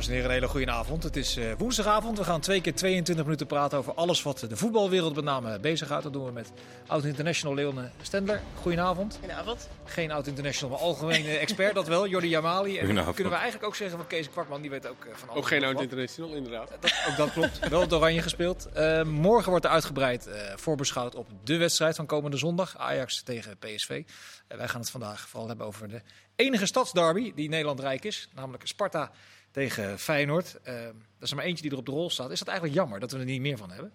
Dames en heren, een hele goede avond. Het is uh, woensdagavond. We gaan twee keer 22 minuten praten over alles wat de voetbalwereld met name bezighoudt. Dat doen we met oud-international Leone Stendler. Goedenavond. Goedenavond. Geen oud-international, maar algemene expert, dat wel. Jordi Jamali. En kunnen we eigenlijk ook zeggen van Kees Kwakman, die weet ook uh, van alles. Ook geen oud-international, inderdaad. Dat, ook dat klopt. wel het oranje gespeeld. Uh, morgen wordt er uitgebreid voorbeschouwd op de wedstrijd van komende zondag. Ajax tegen PSV. wij gaan het vandaag vooral hebben over de enige stadsderby die Nederland rijk is. Namelijk Sparta tegen Feyenoord. Uh, dat is er maar eentje die er op de rol staat. Is dat eigenlijk jammer dat we er niet meer van hebben?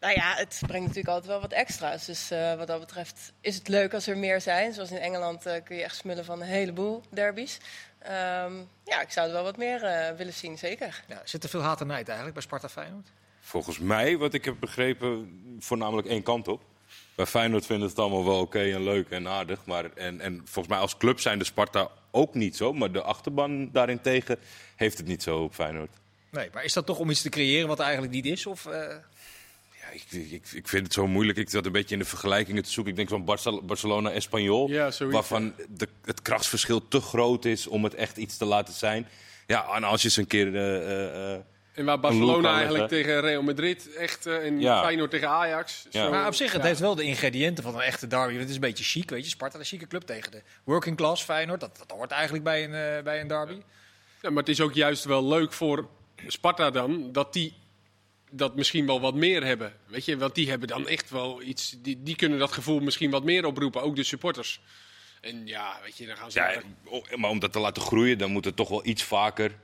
Nou ja, het brengt natuurlijk altijd wel wat extra's. Dus uh, wat dat betreft is het leuk als er meer zijn. Zoals in Engeland uh, kun je echt smullen van een heleboel derbies. Um, ja, ik zou er wel wat meer uh, willen zien, zeker. Ja, zit er veel haat en nijd eigenlijk bij Sparta Feyenoord? Volgens mij, wat ik heb begrepen, voornamelijk één kant op. Bij Feyenoord vinden het allemaal wel oké okay en leuk en aardig. Maar, en, en volgens mij als club zijn de Sparta ook niet zo. Maar de achterban daarentegen heeft het niet zo op Feyenoord. Nee, maar is dat toch om iets te creëren wat eigenlijk niet is? Of, uh... ja, ik, ik, ik vind het zo moeilijk. Ik zat een beetje in de vergelijkingen te zoeken. Ik denk van Barcelona-Espanyol. Ja, waarvan de, het krachtsverschil te groot is om het echt iets te laten zijn. Ja, en als je eens een keer... Uh, uh, en waar Barcelona eigenlijk tegen Real Madrid echt uh, en ja. Feyenoord tegen Ajax. Ja. Zo, maar op zich, het heeft wel de ingrediënten van een echte derby. Het is een beetje chic, weet je. Sparta, een chique club tegen de working class Feyenoord. Dat, dat hoort eigenlijk bij een, uh, bij een derby. Ja, maar het is ook juist wel leuk voor Sparta dan, dat die dat misschien wel wat meer hebben. Weet je, want die hebben dan echt wel iets. Die, die kunnen dat gevoel misschien wat meer oproepen, ook de supporters. En ja, weet je, dan gaan ze. Ja, maar om dat te laten groeien, dan moet het toch wel iets vaker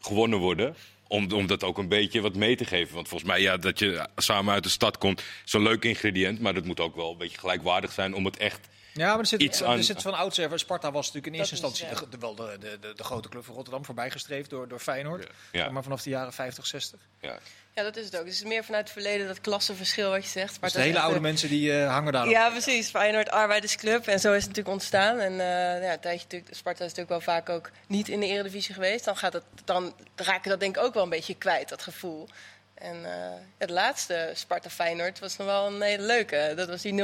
gewonnen worden. Om, om dat ook een beetje wat mee te geven. Want volgens mij, ja, dat je samen uit de stad komt, is een leuk ingrediënt. Maar dat moet ook wel een beetje gelijkwaardig zijn om het echt. Ja, maar er zit, iets aan... er zit van oudsher. Sparta was natuurlijk in eerste instantie de, de, wel de, de, de, grote club van Rotterdam voorbijgestreefd door, door Feyenoord. Ja. Maar vanaf de jaren 50, 60. Ja. Ja, dat is het ook. Dus het is meer vanuit het verleden dat klassenverschil wat je zegt. Maar dus hele oude mensen die uh, hangen daar. Ja, precies. Feyenoord Arbeidersclub. En zo is het natuurlijk ontstaan. En uh, ja, een tijdje natuurlijk, Sparta is natuurlijk wel vaak ook niet in de eredivisie geweest. Dan, gaat het, dan raak je dat denk ik ook wel een beetje kwijt, dat gevoel. En uh, het laatste Sparta Feyenoord was nog wel een hele leuke. Dat was die 0-7.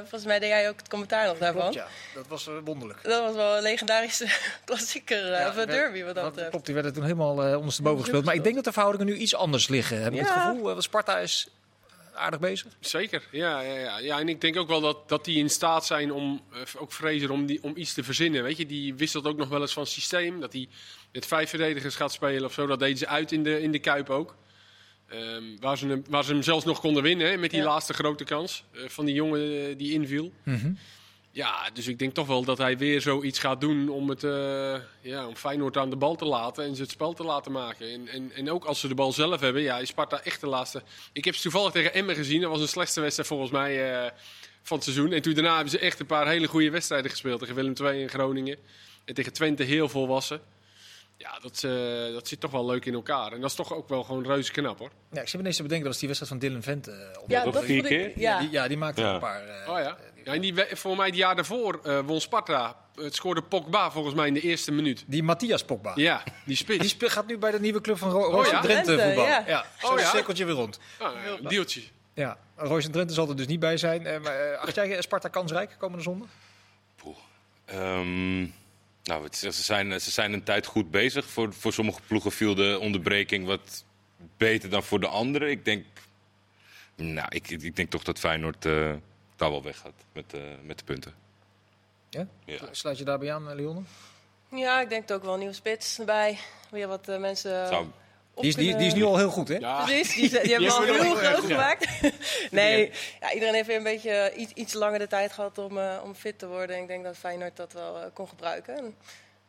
Volgens mij deed jij ook het commentaar nog daarvan. Klopt, ja, dat was uh, wonderlijk. Dat was wel een legendarische klassieker uh, ja, of derby wat dat betreft. Klopt, die werden toen helemaal uh, ondersteboven gespeeld. Maar ik denk dat de verhoudingen nu iets anders liggen. Heb je ja. het gevoel? Sparta is aardig bezig. Zeker, ja, ja, ja. ja. En ik denk ook wel dat, dat die in staat zijn om, ook Fraser, om, die, om iets te verzinnen. Weet je, die wisselt ook nog wel eens van systeem. Dat hij met vijf verdedigers gaat spelen of zo. Dat deden ze uit in de, in de Kuip ook. Um, waar, ze hem, waar ze hem zelfs nog konden winnen hè, met die ja. laatste grote kans uh, van die jongen uh, die inviel. Mm -hmm. Ja, dus ik denk toch wel dat hij weer zoiets gaat doen om, het, uh, ja, om Feyenoord aan de bal te laten en ze het spel te laten maken. En, en, en ook als ze de bal zelf hebben, ja, is Sparta echt de laatste. Ik heb ze toevallig tegen Emmen gezien. Dat was een slechtste wedstrijd volgens mij van het seizoen. En toen daarna hebben ze echt een paar hele goede wedstrijden gespeeld. Tegen Willem II in Groningen. En tegen Twente heel volwassen. Ja, dat, uh, dat zit toch wel leuk in elkaar. En dat is toch ook wel gewoon reuze knap hoor. Ja, ik zit ineens te bedenken, dat is die wedstrijd van Dylan Vent. Uh, ja, dat vier keer? Ik, ja. Die, ja, die maakte ja. een paar. Uh, oh ja. ja en die, voor mij het jaar daarvoor uh, won Sparta. Het scoorde Pogba volgens mij in de eerste minuut. Die Matthias Pogba. Ja, die spits. Die spe gaat nu bij de nieuwe club van Ro Roos oh, ja? Drenthe voetbal. Ja, ja. Oh, ja? cirkeltje weer rond. Oh, een deeltje. Ja, Roos Drenthe zal er dus niet bij zijn. maar acht jij Sparta kansrijk komende zondag? Poeh. Um... Nou, het, ze, zijn, ze zijn een tijd goed bezig. Voor, voor sommige ploegen viel de onderbreking wat beter dan voor de anderen. Ik denk, nou, ik, ik denk toch dat Feyenoord uh, daar wel weg gaat met, uh, met de punten. Ja? ja? Sluit je daarbij aan, Leon? Ja, ik denk ook wel een nieuwe spits erbij. Weer wat uh, mensen... Zou, die is, die, die is, nu al heel goed, hè? Ja. Precies, die, die hebben we al heel groot gemaakt. nee, ja, iedereen heeft weer een beetje iets, iets langer de tijd gehad om, uh, om fit te worden. En ik denk dat Feyenoord dat wel uh, kon gebruiken. En,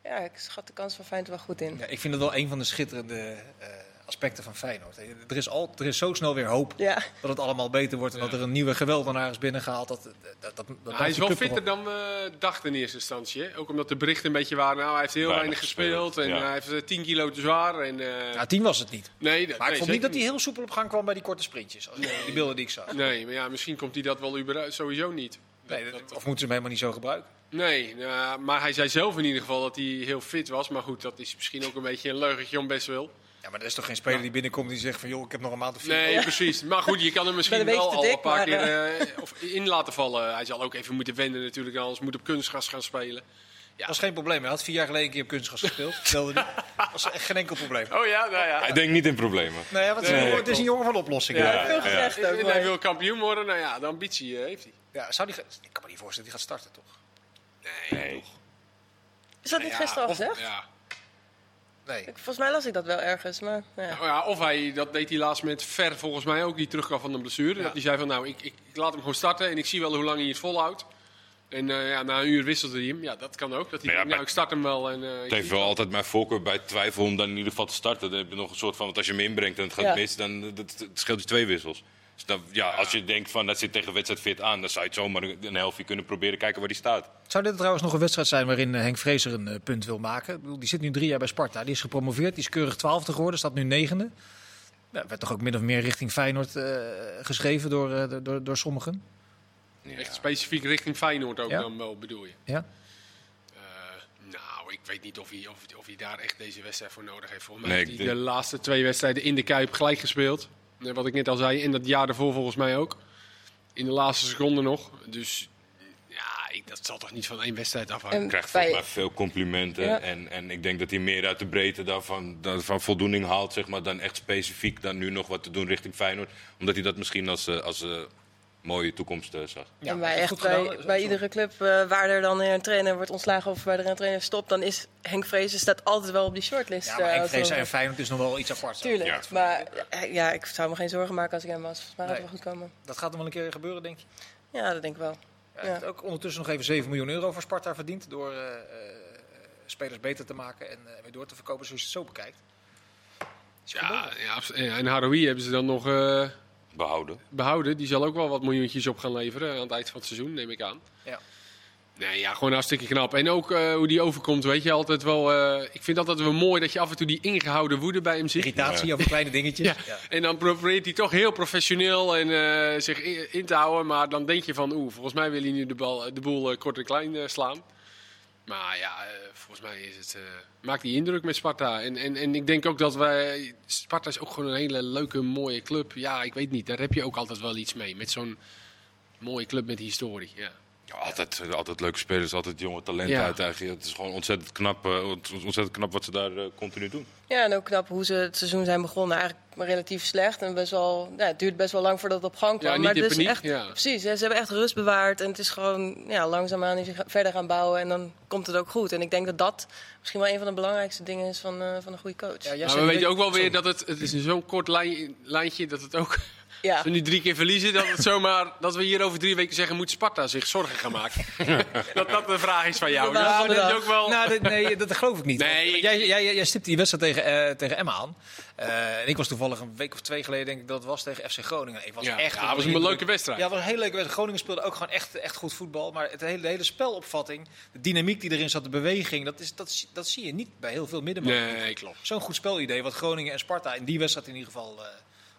ja, ik schat de kans van Feyenoord wel goed in. Ja, ik vind het wel een van de schitterende uh, aspecten van Feyenoord. Er is, al, er is zo snel weer hoop ja. dat het allemaal beter wordt. En ja. dat er een nieuwe geweldenaar is binnengehaald. Dat, dat, dat, dat hij is wel fitter dan we dachten in eerste instantie. Hè? Ook omdat de berichten een beetje waren. Nou, hij heeft heel weinig, weinig gespeeld. gespeeld. En hij heeft 10 kilo te zwaar. En, uh... ja, 10 was het niet. Nee, dat, maar nee, ik vond niet dat hij heel soepel op gang kwam bij die korte sprintjes. Als nee. Die beelden die ik zag. Nee, maar ja, misschien komt hij dat wel überhaupt sowieso niet. Nee, dat, of moeten ze hem helemaal niet zo gebruiken? Nee, uh, maar hij zei zelf in ieder geval dat hij heel fit was. Maar goed, dat is misschien ook een beetje een leugentje om best wel. Ja, maar er is toch geen speler die binnenkomt die zegt van joh, ik heb nog een maand of vier. Nee, precies. Maar goed, je kan hem misschien wel al dik, een paar keer uh, of in laten vallen. Hij zal ook even moeten wennen natuurlijk, anders moet op kunstgras gaan spelen. Dat was geen probleem. Hij had vier jaar geleden een keer op kunstgras gespeeld. Dat was echt geen enkel probleem. Oh ja, nou ja. Hij denkt niet in problemen. Nee, want het, is een Nee, jongen- het is een jongen van oplossingen. Ja. Ja. Ook. Hij wil kampioen worden, nou ja, de ambitie eh, heeft hij. Ja, zou die, ik kan me niet voorstellen dat hij gaat starten, toch? Nee. Is dat niet Ja, gisteren al gezegd? Ja. Nee. Ik- Volgens mij las ik dat wel ergens, maar nou ja. Oh ja, of hij, dat deed hij laatst met Ver volgens mij ook, die terugkwam van een blessure. Dat hij zei van nou, ik, ik, ik laat hem gewoon starten en ik zie wel hoe lang hij het volhoudt. En eh, ja, na een uur wisselt hij hem. Ja, dat kan ook. Dat hij ja, nou, ik start hem wel. En, eh, ik Het heeft wel altijd mijn voorkeur bij twijfel om dan in ieder geval te starten. Dan heb je nog een soort van, want als je hem inbrengt en het gaat Ja. mis, dan dat, dat scheelt je twee wissels. Dus dan, ja, als je denkt van dat zit tegen wedstrijd fit aan, dan zou je het zomaar een helftje kunnen proberen kijken waar die staat. Zou dit trouwens nog een wedstrijd zijn waarin eh, Henk Vrezer een eh, punt wil maken? Ik bedoel, Die zit nu drie jaar bij Sparta. Die is gepromoveerd. Die is keurig twaalfde geworden. Staat nu negende. Ja, werd toch ook min of meer richting Feyenoord eh, geschreven door, eh, door, door sommigen? Ja. Echt specifiek richting Feyenoord ook Ja. dan wel, bedoel je? Ja? Eh, nou, ik weet niet of hij, of, of hij daar echt deze wedstrijd voor nodig heeft. Volgens mij Nee, heeft hij de laatste twee wedstrijden in de Kuip gelijk gespeeld. Wat ik net al zei, en dat jaar ervoor volgens mij ook. In de laatste seconde nog. Dus ja, ik, dat zal toch niet van één wedstrijd afhangen. Bij- volgens mij veel complimenten. Ja. En, en ik denk dat hij meer uit de breedte daarvan, daarvan voldoening haalt, zeg maar, dan echt specifiek dan nu nog wat te doen richting Feyenoord. Omdat hij dat misschien als, eh, als eh, mooie toekomst eh, zag. Ja, en bij, echt gedaan. bij, iedere club eh, waar er dan een trainer wordt ontslagen of waar er een trainer stopt, dan is Henk Vrezen staat altijd wel op die shortlist. Ja, maar eh, Henk Vrezer we- en Feyenoord is nog wel iets apart. Tuurlijk, Ja. maar eh, ja, ik zou me geen zorgen maken als ik hem was. Volgens mij gaat Nee. het wel goed komen. Dat gaat nog wel een keer gebeuren, denk je? Ja, dat denk ik wel. Hij Ja. heeft ook ondertussen nog even 7 miljoen euro voor Sparta verdiend. Door eh, eh, spelers beter te maken en eh, weer door te verkopen zoals je het zo bekijkt. Ja, ja, en Haroui hebben ze dan nog eh, Behouden. behouden. Die zal ook wel wat miljoentjes op gaan leveren aan het eind van het seizoen, neem ik aan. Ja. Nee, ja, gewoon hartstikke knap. En ook eh, hoe die overkomt, weet je, altijd wel... eh, ik vind altijd wel mooi dat je af en toe die ingehouden woede bij hem ziet. Irritatie over kleine dingetjes. Ja. Ja. En dan probeert hij toch heel professioneel en, eh, zich in, in te houden. Maar dan denk je van, oeh, volgens mij wil hij nu de, bal, de boel kort en klein slaan. Maar ja, eh, volgens mij is het, eh, maakt die indruk met Sparta. En, en, en ik denk ook dat wij... Sparta is ook gewoon een hele leuke, mooie club. Ja, ik weet niet, daar heb je ook altijd wel iets mee. Met zo'n mooie club met historie, ja. Ja, altijd, eh, altijd leuke spelers, altijd jonge talenten Ja. uit. Eigenlijk. Het is gewoon ontzettend knap, eh, ont- ontzettend knap wat ze daar eh, continu doen. Ja, en ook knap hoe ze het seizoen zijn begonnen. Eigenlijk relatief slecht. En best wel, ja, het duurt best wel lang voordat het op gang kwam. Ja, maar het is paniek, echt, ja. Precies, ze hebben echt rust bewaard. En het is gewoon ja, langzaamaan verder gaan bouwen. En dan komt het ook goed. En ik denk dat dat misschien wel een van de belangrijkste dingen is van, eh, van een goede coach. Ja, Maar zei- we weten ook wel weer dat het, het is een zo'n kort lijn, lijntje dat het ook... Ja. Als we nu drie keer verliezen, dat, het zomaar, dat we hier over drie weken zeggen... moet Sparta zich zorgen gaan maken? dat dat de vraag is van jou. Dat, is ook wel... Nou, nee, dat geloof ik niet. Nee, Want ik- Jij, jij, jij stipt die wedstrijd tegen, eh, tegen Emma aan. Eh, en ik was toevallig een week of twee geleden, denk ik dat was, tegen FC Groningen. Ik was ja, echt ja, het was een leuke wedstrijd. Ja, het was een hele leuke wedstrijd. Groningen speelde ook gewoon echt, echt goed voetbal. Maar het hele, de hele spelopvatting, de dynamiek die erin zat, de beweging, dat, is, dat, dat zie je niet bij heel veel middenmoten. Nee, klopt. Zo'n goed spelidee wat Groningen en Sparta in die wedstrijd in ieder geval eh,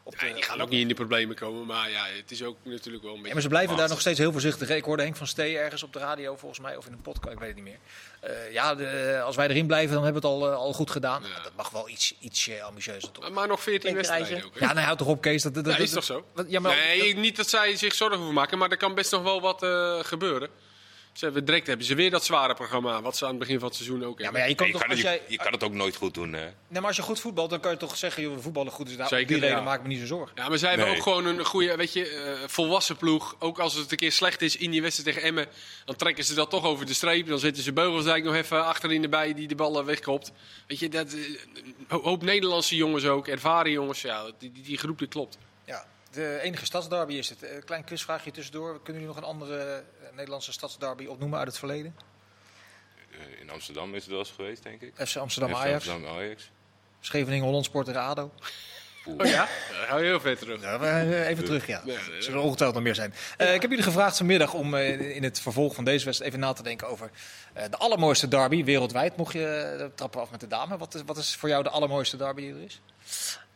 op de... Ja, die gaan ook niet in de problemen komen, maar ja, het is ook natuurlijk wel een beetje... Ja, maar ze blijven daar nog steeds heel voorzichtig. Ik hoorde Henk van Stee ergens op de radio volgens mij, of in een podcast, ik weet het niet meer. Eh, ja, de, als wij erin blijven, dan hebben we het al, eh, al goed gedaan. Ja. Dat mag wel iets, iets eh, ambitieuzer toch? Maar nog 14 Klinkt wedstrijden rijtje. ook. hè? Ja, nou houd toch op Kees. Dat, dat, Ja, dat- is toch zo? wat- Ja, maar nee, niet dat zij zich zorgen hoeven maken, maar er kan best nog wel wat eh, gebeuren. Ze hebben, direct hebben ze weer dat zware programma, wat ze aan het begin van het seizoen ook ja, hebben. maar ja, je kan je, toch kan, als het- jij... je, kan het ook nooit goed doen. Hè? Nee, maar als je goed voetbalt, dan kan je toch zeggen, joh, we voetballen goed. Dus daar, Zeker, op die reden ja. maak ik me niet zo zorgen. Ja, maar zij hebben Nee. ook gewoon een goede, weet je, eh, volwassen ploeg. Ook als het een keer slecht is in die wedstrijd tegen Emmen, dan trekken ze dat toch over de streep. Dan zetten ze Beugelsdijk nog even achterin erbij die de ballen wegkopt. Weet je, dat, eh, een hoop Nederlandse jongens ook, ervaren jongens. Ja, die, die, die groep die klopt. Ja, de enige stadsderby is het. Eh, klein quizvraagje tussendoor. Kunnen jullie nog een andere Nederlandse stadsderby opnoemen uit het verleden? Eh, in Amsterdam is het wel eens geweest, denk ik. FC Amsterdam FC Ajax, Amsterdam Ajax. Scheveningen Hollandsport tegen ADO. Oh ja? Dan gaan we heel ver terug. Ja, we- eh, even terug, ja. Nee, Zullen er ongetwijfeld nog meer zijn. Eh, ik heb jullie gevraagd vanmiddag om eh, in het vervolg van deze wedstrijd even na te denken over eh, de allermooiste derby wereldwijd. Mocht je trappen af met de dame. Wat is, wat is voor jou de allermooiste derby die er is?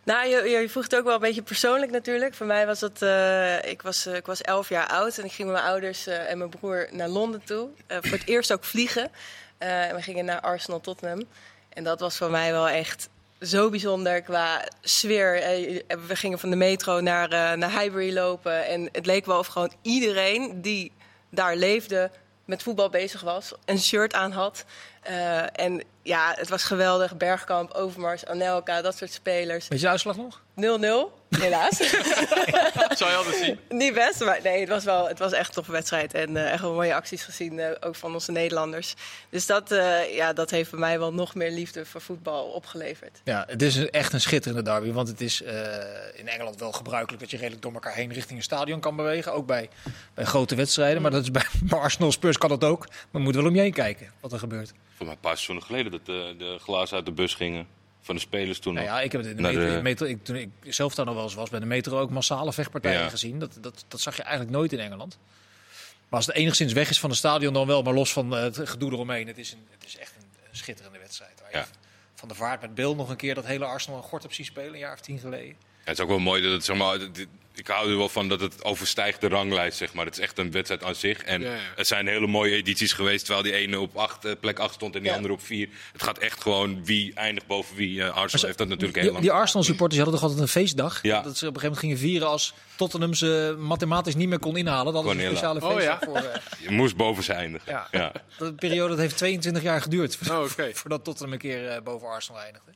Nou, je, je vroeg het ook wel een beetje persoonlijk natuurlijk. Voor mij was het, eh, ik, was, eh, ik was elf jaar oud en ik ging met mijn ouders eh, en mijn broer naar Londen toe. Voor het eerst ook vliegen. En we gingen naar Arsenal Tottenham. En dat was voor mij wel echt zo bijzonder qua sfeer. We gingen van de metro naar, naar Highbury lopen. En het leek wel of gewoon iedereen die daar leefde met voetbal bezig was. Een shirt aan had. Eh, en ja, het was geweldig. Bergkamp, Overmars, Anelka, dat soort spelers. 0-0, Weet je de uitslag nog? helaas. Zou je altijd zien. Niet best, maar nee, het was, wel, het was echt een toffe wedstrijd. En eh, echt wel mooie acties gezien, eh, ook van onze Nederlanders. Dus dat, eh, ja, dat heeft bij mij wel nog meer liefde voor voetbal opgeleverd. Ja, het is echt een schitterende derby. Want het is eh, in Engeland wel gebruikelijk dat je redelijk door elkaar heen richting een stadion kan bewegen. Ook bij, bij grote wedstrijden. Maar dat is bij, bij Arsenal Spurs kan dat ook. Maar je moet wel om je heen kijken wat er gebeurt. Voor mij een paar seizoenen geleden dat de, de glazen uit de bus gingen. Van de spelers toen Nou ja, ik heb het in de Naar metro, de- de metro- ik, toen ik zelf daar nog wel eens was, bij de metro ook massale vechtpartijen Ja. gezien. Dat, dat, dat zag je eigenlijk nooit in Engeland. Maar als het enigszins weg is van het stadion, dan wel. Maar los van eh, het gedoe eromheen. Het is, een, het is echt een, een schitterende wedstrijd. Ja. Van de Vaart met Bill nog een keer dat hele Arsenal een gort op zien spelen, een jaar of tien geleden. Ja, het is ook wel mooi dat het, zeg maar, ik hou er wel van dat het overstijgt de ranglijst, zeg maar. Het is echt een wedstrijd aan zich. En Ja, ja. het zijn hele mooie edities geweest, terwijl die ene op acht, eh, plek 8 stond en die Ja. andere op 4. Het gaat echt gewoon wie eindigt boven wie. Eh, Arsenal heeft dat natuurlijk heel Die, lang. die Arsenal supporters die hadden toch altijd een feestdag? Ja. Dat ze op een gegeven moment gingen vieren als Tottenham ze mathematisch niet meer kon inhalen. Dat was een speciale inhalen. feestdag Oh, voor. eh, Je moest boven ze eindigen. ja. Ja. De periode dat heeft 22 jaar geduurd. Oh, oké. Voordat Tottenham een keer eh, boven Arsenal eindigde.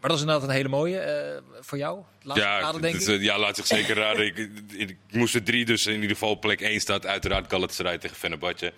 Maar dat is inderdaad een hele mooie eh, voor jou. Laatste Ja, raden, denk het, ik. eh, ja, laat zich zeker raden. ik, ik, moest er drie, dus in ieder geval op plek 1 staat uiteraard Galatasaray tegen Fenerbahce.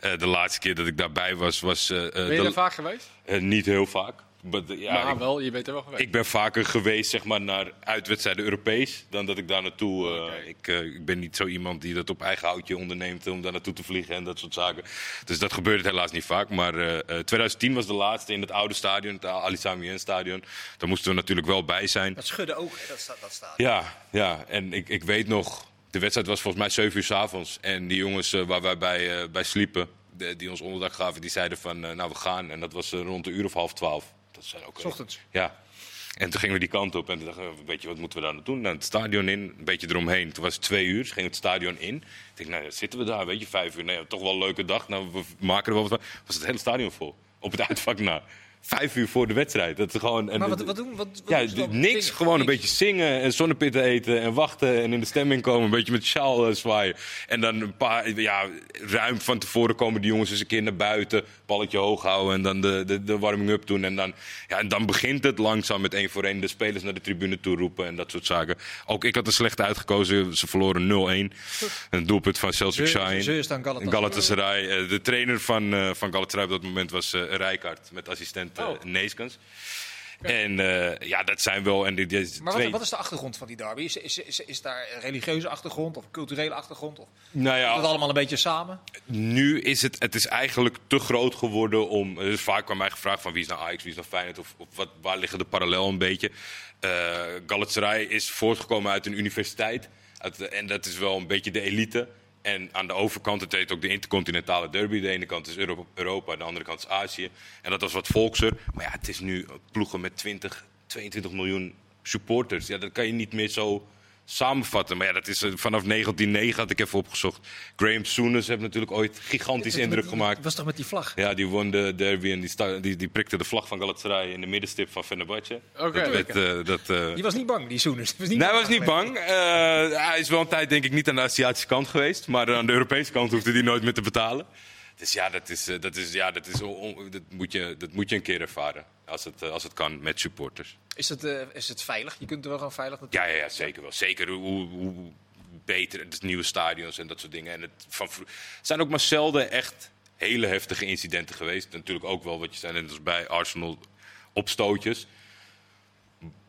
Eh, de laatste keer dat ik daarbij was, was eh, eh, Ben je daar vaak geweest? eh, niet heel vaak. But, ja, maar ik- wel, je bent er wel geweest. Ik ben vaker geweest zeg maar, naar uitwedstrijden Europees dan dat ik daar naartoe. eh, ik, eh, ik ben niet zo iemand die dat op eigen houtje onderneemt om daar naartoe te vliegen en dat soort zaken. Dus dat gebeurt helaas niet vaak. Maar eh, eh, 2010 was de laatste in het oude stadion, het Ali stadion. Daar moesten we natuurlijk wel bij zijn. Dat schudden ook, hè, dat, staat, dat. Ja, ja. en ik, ik weet nog, de wedstrijd was volgens mij 7 uur s avonds. En die jongens waar wij bij, eh, bij sliepen, de- die ons onderdak gaven, die zeiden van nou we gaan. En dat was rond de uur of half twaalf. Dat zijn ook ochtends. ja. En toen gingen we die kant op en toen dachten we, weet je, wat moeten we daar nou doen? Nou, het stadion in, een beetje eromheen. Toen was het twee uur, dus gingen we het stadion in. Ik denk, nou, zitten we daar, weet je, vijf uur. Nee, toch wel een leuke dag. Nou, we maken er wel wat van. Was het hele stadion vol. Op het uitvak na. Vijf uur voor de wedstrijd. Dat is gewoon, en Maar wat, wat doen wat, wat ja, doen niks. Zingen? Gewoon een Niks. beetje zingen en zonnepitten eten en wachten en in de stemming komen. Een beetje met sjaal eh, zwaaien. En dan een paar, ja, ruim van tevoren komen die jongens eens een keer naar buiten. Balletje hoog houden en dan de, de, de warming-up doen. En dan, ja, en dan begint het langzaam met één voor één de spelers naar de tribune toe roepen en dat soort zaken. Ook ik had er slecht uitgekozen. Ze verloren 0-1. Een doelpunt van Celtic Shine. ze is dan Galatasaray. Galatasaray. Eh, De trainer van, eh van Galatasaray op dat moment was eh Rijkaard met assistent eh Oh. Neeskens. En eh, ja, dat zijn wel. En die, die Maar wat, twee, wat is de achtergrond van die derby? Is, is, is, is daar een religieuze achtergrond of een culturele achtergrond? Of nou dat ja, allemaal een beetje samen? nu is het, het is eigenlijk te groot geworden om. Er is vaak bij mij gevraagd van wie is nou Ajax, wie is nou Feyenoord of, of wat, waar liggen de parallel een beetje. Galatasaray is voortgekomen uit een universiteit uit en dat is wel een beetje de elite. En aan de overkant, het heet ook de intercontinentale derby. De ene kant is Europa, de andere kant is Azië. En dat was wat volkser. Maar ja, het is nu ploegen met 20, 22 miljoen supporters. Ja, dat kan je niet meer zo samenvatten. Maar ja, dat is eh, vanaf 1909 had ik even opgezocht. Graham Souness heeft natuurlijk ooit gigantisch indruk gemaakt. was toch met die vlag? Ja, die won de derby en die, sta- die, die prikte de vlag van Galatasaray in de middenstip van Fenerbahce. Oké. Dat, eh, dat, eh, Die was niet bang, die was niet Nee, hij was niet bang. Hij is wel een tijd denk ik niet aan de Aziatische kant geweest. Maar aan de Europese kant hoefde hij nooit meer te betalen. Dus ja, dat, is, eh, dat, is, ja dat, is, on- dat, moet je, dat moet je een keer ervaren. Als het, eh, als het kan met supporters. Is het, eh, is het veilig? Je kunt er wel gewoon veilig naartoe. Ja, ja, ja zeker wel. Zeker hoe, hoe beter. Het nieuwe stadions en dat soort dingen. En het, van, zijn ook maar zelden echt hele heftige incidenten geweest. Natuurlijk ook wel wat je zei, net als bij Arsenal opstootjes.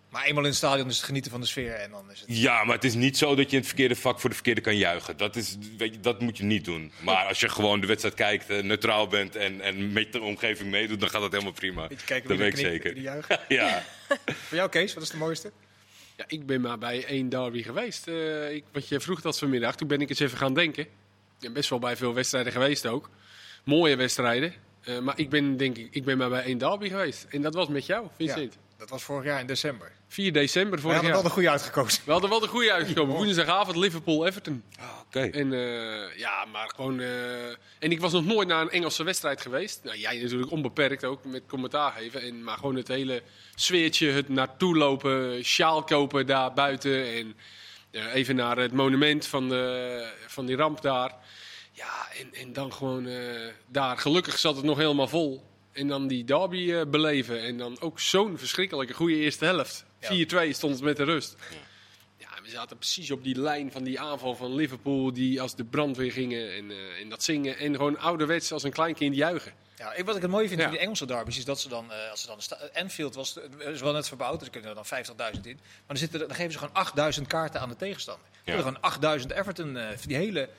Maar eenmaal in het stadion is het genieten van de sfeer en dan is het... Ja, maar het is niet zo dat je in het verkeerde vak voor de verkeerde kan juichen. Dat, is, weet je, dat moet je niet doen. Maar als je gewoon de wedstrijd kijkt, eh, neutraal bent en, en met de omgeving meedoet, dan gaat dat helemaal prima. Beetje kijken dat weet ik zeker. er. Ja. Voor jou, Kees, wat is de mooiste? Ja, ik ben maar bij één derby geweest. Eh, ik, wat je vroeg dat vanmiddag, toen ben ik eens even gaan denken. Ik ben best wel bij veel wedstrijden geweest ook. Mooie wedstrijden. Eh, maar ik ben, denk ik, ik ben maar bij één derby geweest. En dat was met jou, Vincent. Ja, dat was vorig jaar in december. 4 december We vorig hadden jaar. wel de goede uitgekozen. We hadden wel de goede uitgekomen. Woensdagavond Liverpool-Everton. Oké. En eh, ja, maar gewoon. eh, en ik was nog nooit naar een Engelse wedstrijd geweest. Nou, jij natuurlijk onbeperkt ook met commentaar geven. En, maar gewoon het hele sfeertje, het naartoe lopen, sjaal kopen daar buiten. En eh, even naar het monument van, de, van die ramp daar. Ja, en, en dan gewoon eh, daar. Gelukkig zat het nog helemaal vol. En dan die derby eh, beleven. En dan ook zo'n verschrikkelijke goede eerste helft. 4-2 stond het met de rust. Ja, we zaten precies op die lijn van die aanval van Liverpool. Die als de brandweer gingen en, eh, en dat zingen. En gewoon ouderwets als een klein kind juichen. Ja, ik, wat ik het mooie vind Ja. van die Engelse derbies is dat ze dan, eh, als ze dan Anfield was, is wel net verbouwd, dus er kunnen er dan 50.000 in. Maar dan, zitten, er- dan geven ze gewoon 8000 kaarten aan de tegenstander. Ja. Ja. Gewoon 8000 Everton, eh, die hele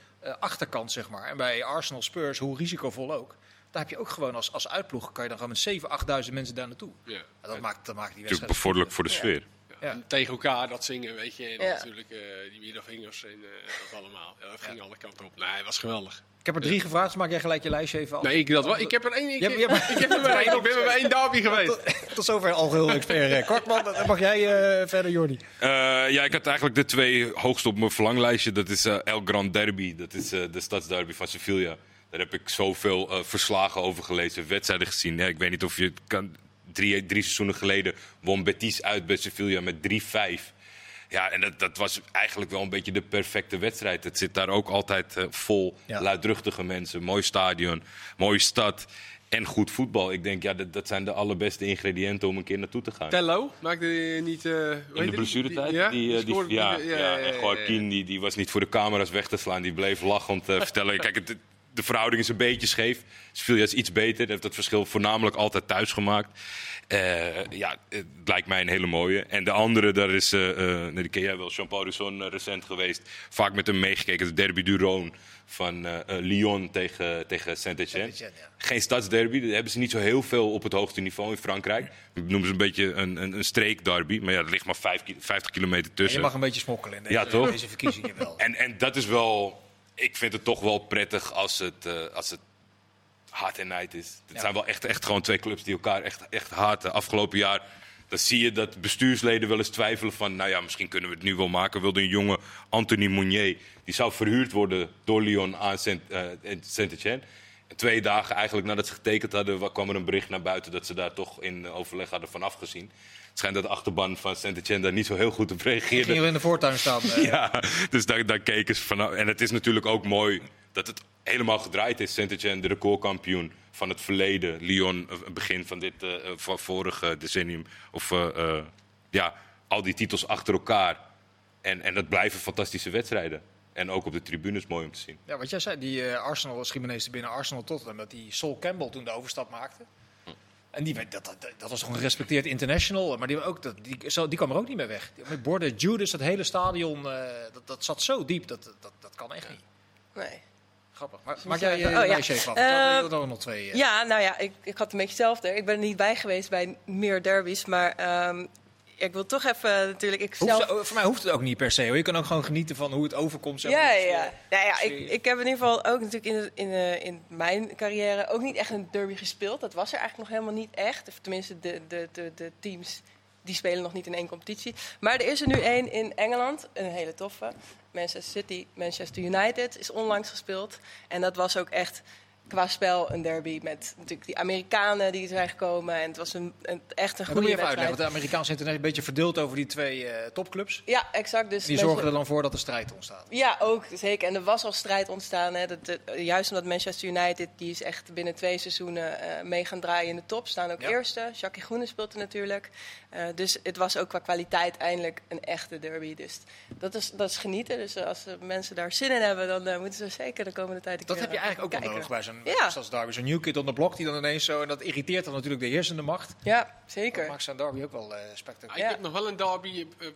achterkant zeg maar. En bij Arsenal Spurs, hoe risicovol ook, daar heb je ook gewoon als, als uitploeg, kan je dan gewoon met 7, 8000 mensen daar naartoe. Ja. Ja, dat, maakt, dat maakt die Natuurlijk wedstrijd. bevorderlijk voor de sfeer. Ja. En tegen elkaar dat zingen, weet je. En Ja. natuurlijk eh, die middelvingers en eh, dat allemaal. Ja, dat ging alle kanten op. Nee, het was geweldig. Ik heb er drie gevraagd, dus maak jij gelijk je lijstje even af. Nee, ik, dat wel. ik heb er één. Ik, hebt- ik, heb er maar één. Ik ben maar bij één derby geweest. Tot, tot zover algeheel expert. eh, Kortman, dan mag jij eh, verder, Jordi. Eh, ja, ik had eigenlijk de twee hoogst op mijn verlanglijstje. Dat is eh, El Gran Derby. Dat is eh, de stadsderby van Sevilla. Daar heb ik zoveel eh, verslagen over gelezen, wedstrijden gezien. Ja, ik weet niet of je het kan. Drie, drie seizoenen geleden won Betis uit bij Sevilla met 3-5. Ja, en dat, dat was eigenlijk wel een beetje de perfecte wedstrijd. Het zit daar ook altijd eh, vol. Ja. Luidruchtige mensen, mooi stadion, mooie stad en goed voetbal. Ik denk, ja, dat, dat zijn de allerbeste ingrediënten om een keer naartoe te gaan. Tello maakte die niet. eh, In de die? blessuretijd? Ja, Die, die, ja, ja, en ja, Joaquin die, die was niet voor de camera's weg te slaan. Die bleef lachend eh, vertellen. Kijk, het, de verhouding is een beetje scheef. Sevilla is iets beter. Heeft dat verschil voornamelijk altijd thuis gemaakt. Eh, ja, het lijkt mij een hele mooie. En de andere, daar is, nee, die ken jij wel, Jean-Paul Risson eh, recent geweest. Vaak met hem meegekeken. De derby du Rhône van Lyon tegen, tegen Saint-Etienne. Ja. Geen stadsderby. Dat hebben ze niet zo heel veel op het hoogste niveau in Frankrijk. Dat noemen ze een beetje een, een, een streekderby. Maar ja, er ligt maar vijf ki- 50 kilometer Je tussen. mag een beetje smokkelen in deze, Ja, toch? deze verkiezingen wel. En, en dat is wel. Ik vind het toch wel prettig als het, eh, als het hard en night is. Het Ja. zijn wel echt, echt gewoon twee clubs die elkaar echt, echt haten. Afgelopen jaar dan zie je dat bestuursleden wel eens twijfelen van... nou ja, misschien kunnen we het nu wel maken. Wilde een jonge Anthony Mounier, die zou verhuurd worden door Lyon aan Saint- eh, Saint-Etienne. En twee dagen eigenlijk nadat ze getekend hadden, wa- kwam er een bericht naar buiten... dat ze daar toch in eh, overleg hadden van afgezien. Schijnt dat de achterban van Saint-Etienne daar niet zo heel goed op reageerde. Ging er in de voortuin staan. eh, Ja, dus daar, daar keken ze vanaf. En het is natuurlijk ook mooi dat het helemaal gedraaid is. Saint-Etienne, de recordkampioen van het verleden. Lyon, eh, begin van dit eh, van vorige decennium. Of ja, al die titels achter elkaar. En, en dat blijven fantastische wedstrijden. En ook op de tribunes mooi om te zien. Ja, wat jij zei, die Arsenal, Schimenez binnen Arsenal Tottenham, dat die Sol Campbell toen de overstap maakte. En die, werd- dat, dat, dat was een gerespecteerd international, maar die, ook, dat, die, zo, die kwam er ook niet meer weg. Met borden, Judas, dat hele stadion, eh, dat, dat zat zo diep, dat, dat, dat kan echt niet. Nee. Grappig. Maar, maak jij je Oh, ja. even af? Eh, waren nog twee. eh. Ja, nou ja, ik, ik had een beetje hetzelfde. Ik ben er niet bij geweest bij meer derbies. Maar ehm, ik wil toch even natuurlijk... Ik zelf... ze- voor mij hoeft het ook niet per se. Hoor. Je kan ook gewoon genieten van hoe het overkomt. zeg Ja, ja. Nou ja, ik, ik heb in ieder geval ook natuurlijk in, in, in mijn carrière ook niet echt een derby gespeeld. Dat was er eigenlijk nog helemaal niet echt. Of tenminste, de, de, de, de teams die spelen nog niet in één competitie. Maar er is er nu één in Engeland, een hele toffe. Manchester City, Manchester United is onlangs gespeeld. En dat was ook echt qua spel een derby met natuurlijk die Amerikanen die zijn gekomen. En het was een, een, echt een Dan moet goede je even uitleggen, want de Amerikaanse internet een beetje verdeeld over die twee eh, topclubs. Ja, exact. Dus Die zorgen er dan voor dat er strijd ontstaat. Ja, ook zeker. En er was al strijd ontstaan. Hè. Dat, dat- juist omdat Manchester United, die is echt binnen twee seizoenen eh, mee gaan draaien in de top. Staan ook Ja. eerste. Jackie Groene speelt er natuurlijk. Eh, dus het was ook qua kwaliteit eindelijk een echte derby. Dus dat is, dat is genieten. Dus als mensen daar zin in hebben, dan moeten ze zeker de komende tijd een Dat heb je eigenlijk ook wel nodig bij zo'n Ja. zoals derby. Zo'n new kid on the block die dan ineens zo... En dat irriteert dan natuurlijk de heersende macht. Ja, Dat zeker. maakt zo'n derby ook wel eh Ah, spectaculair. Ik Ja. heb nog wel een derby eh, eh,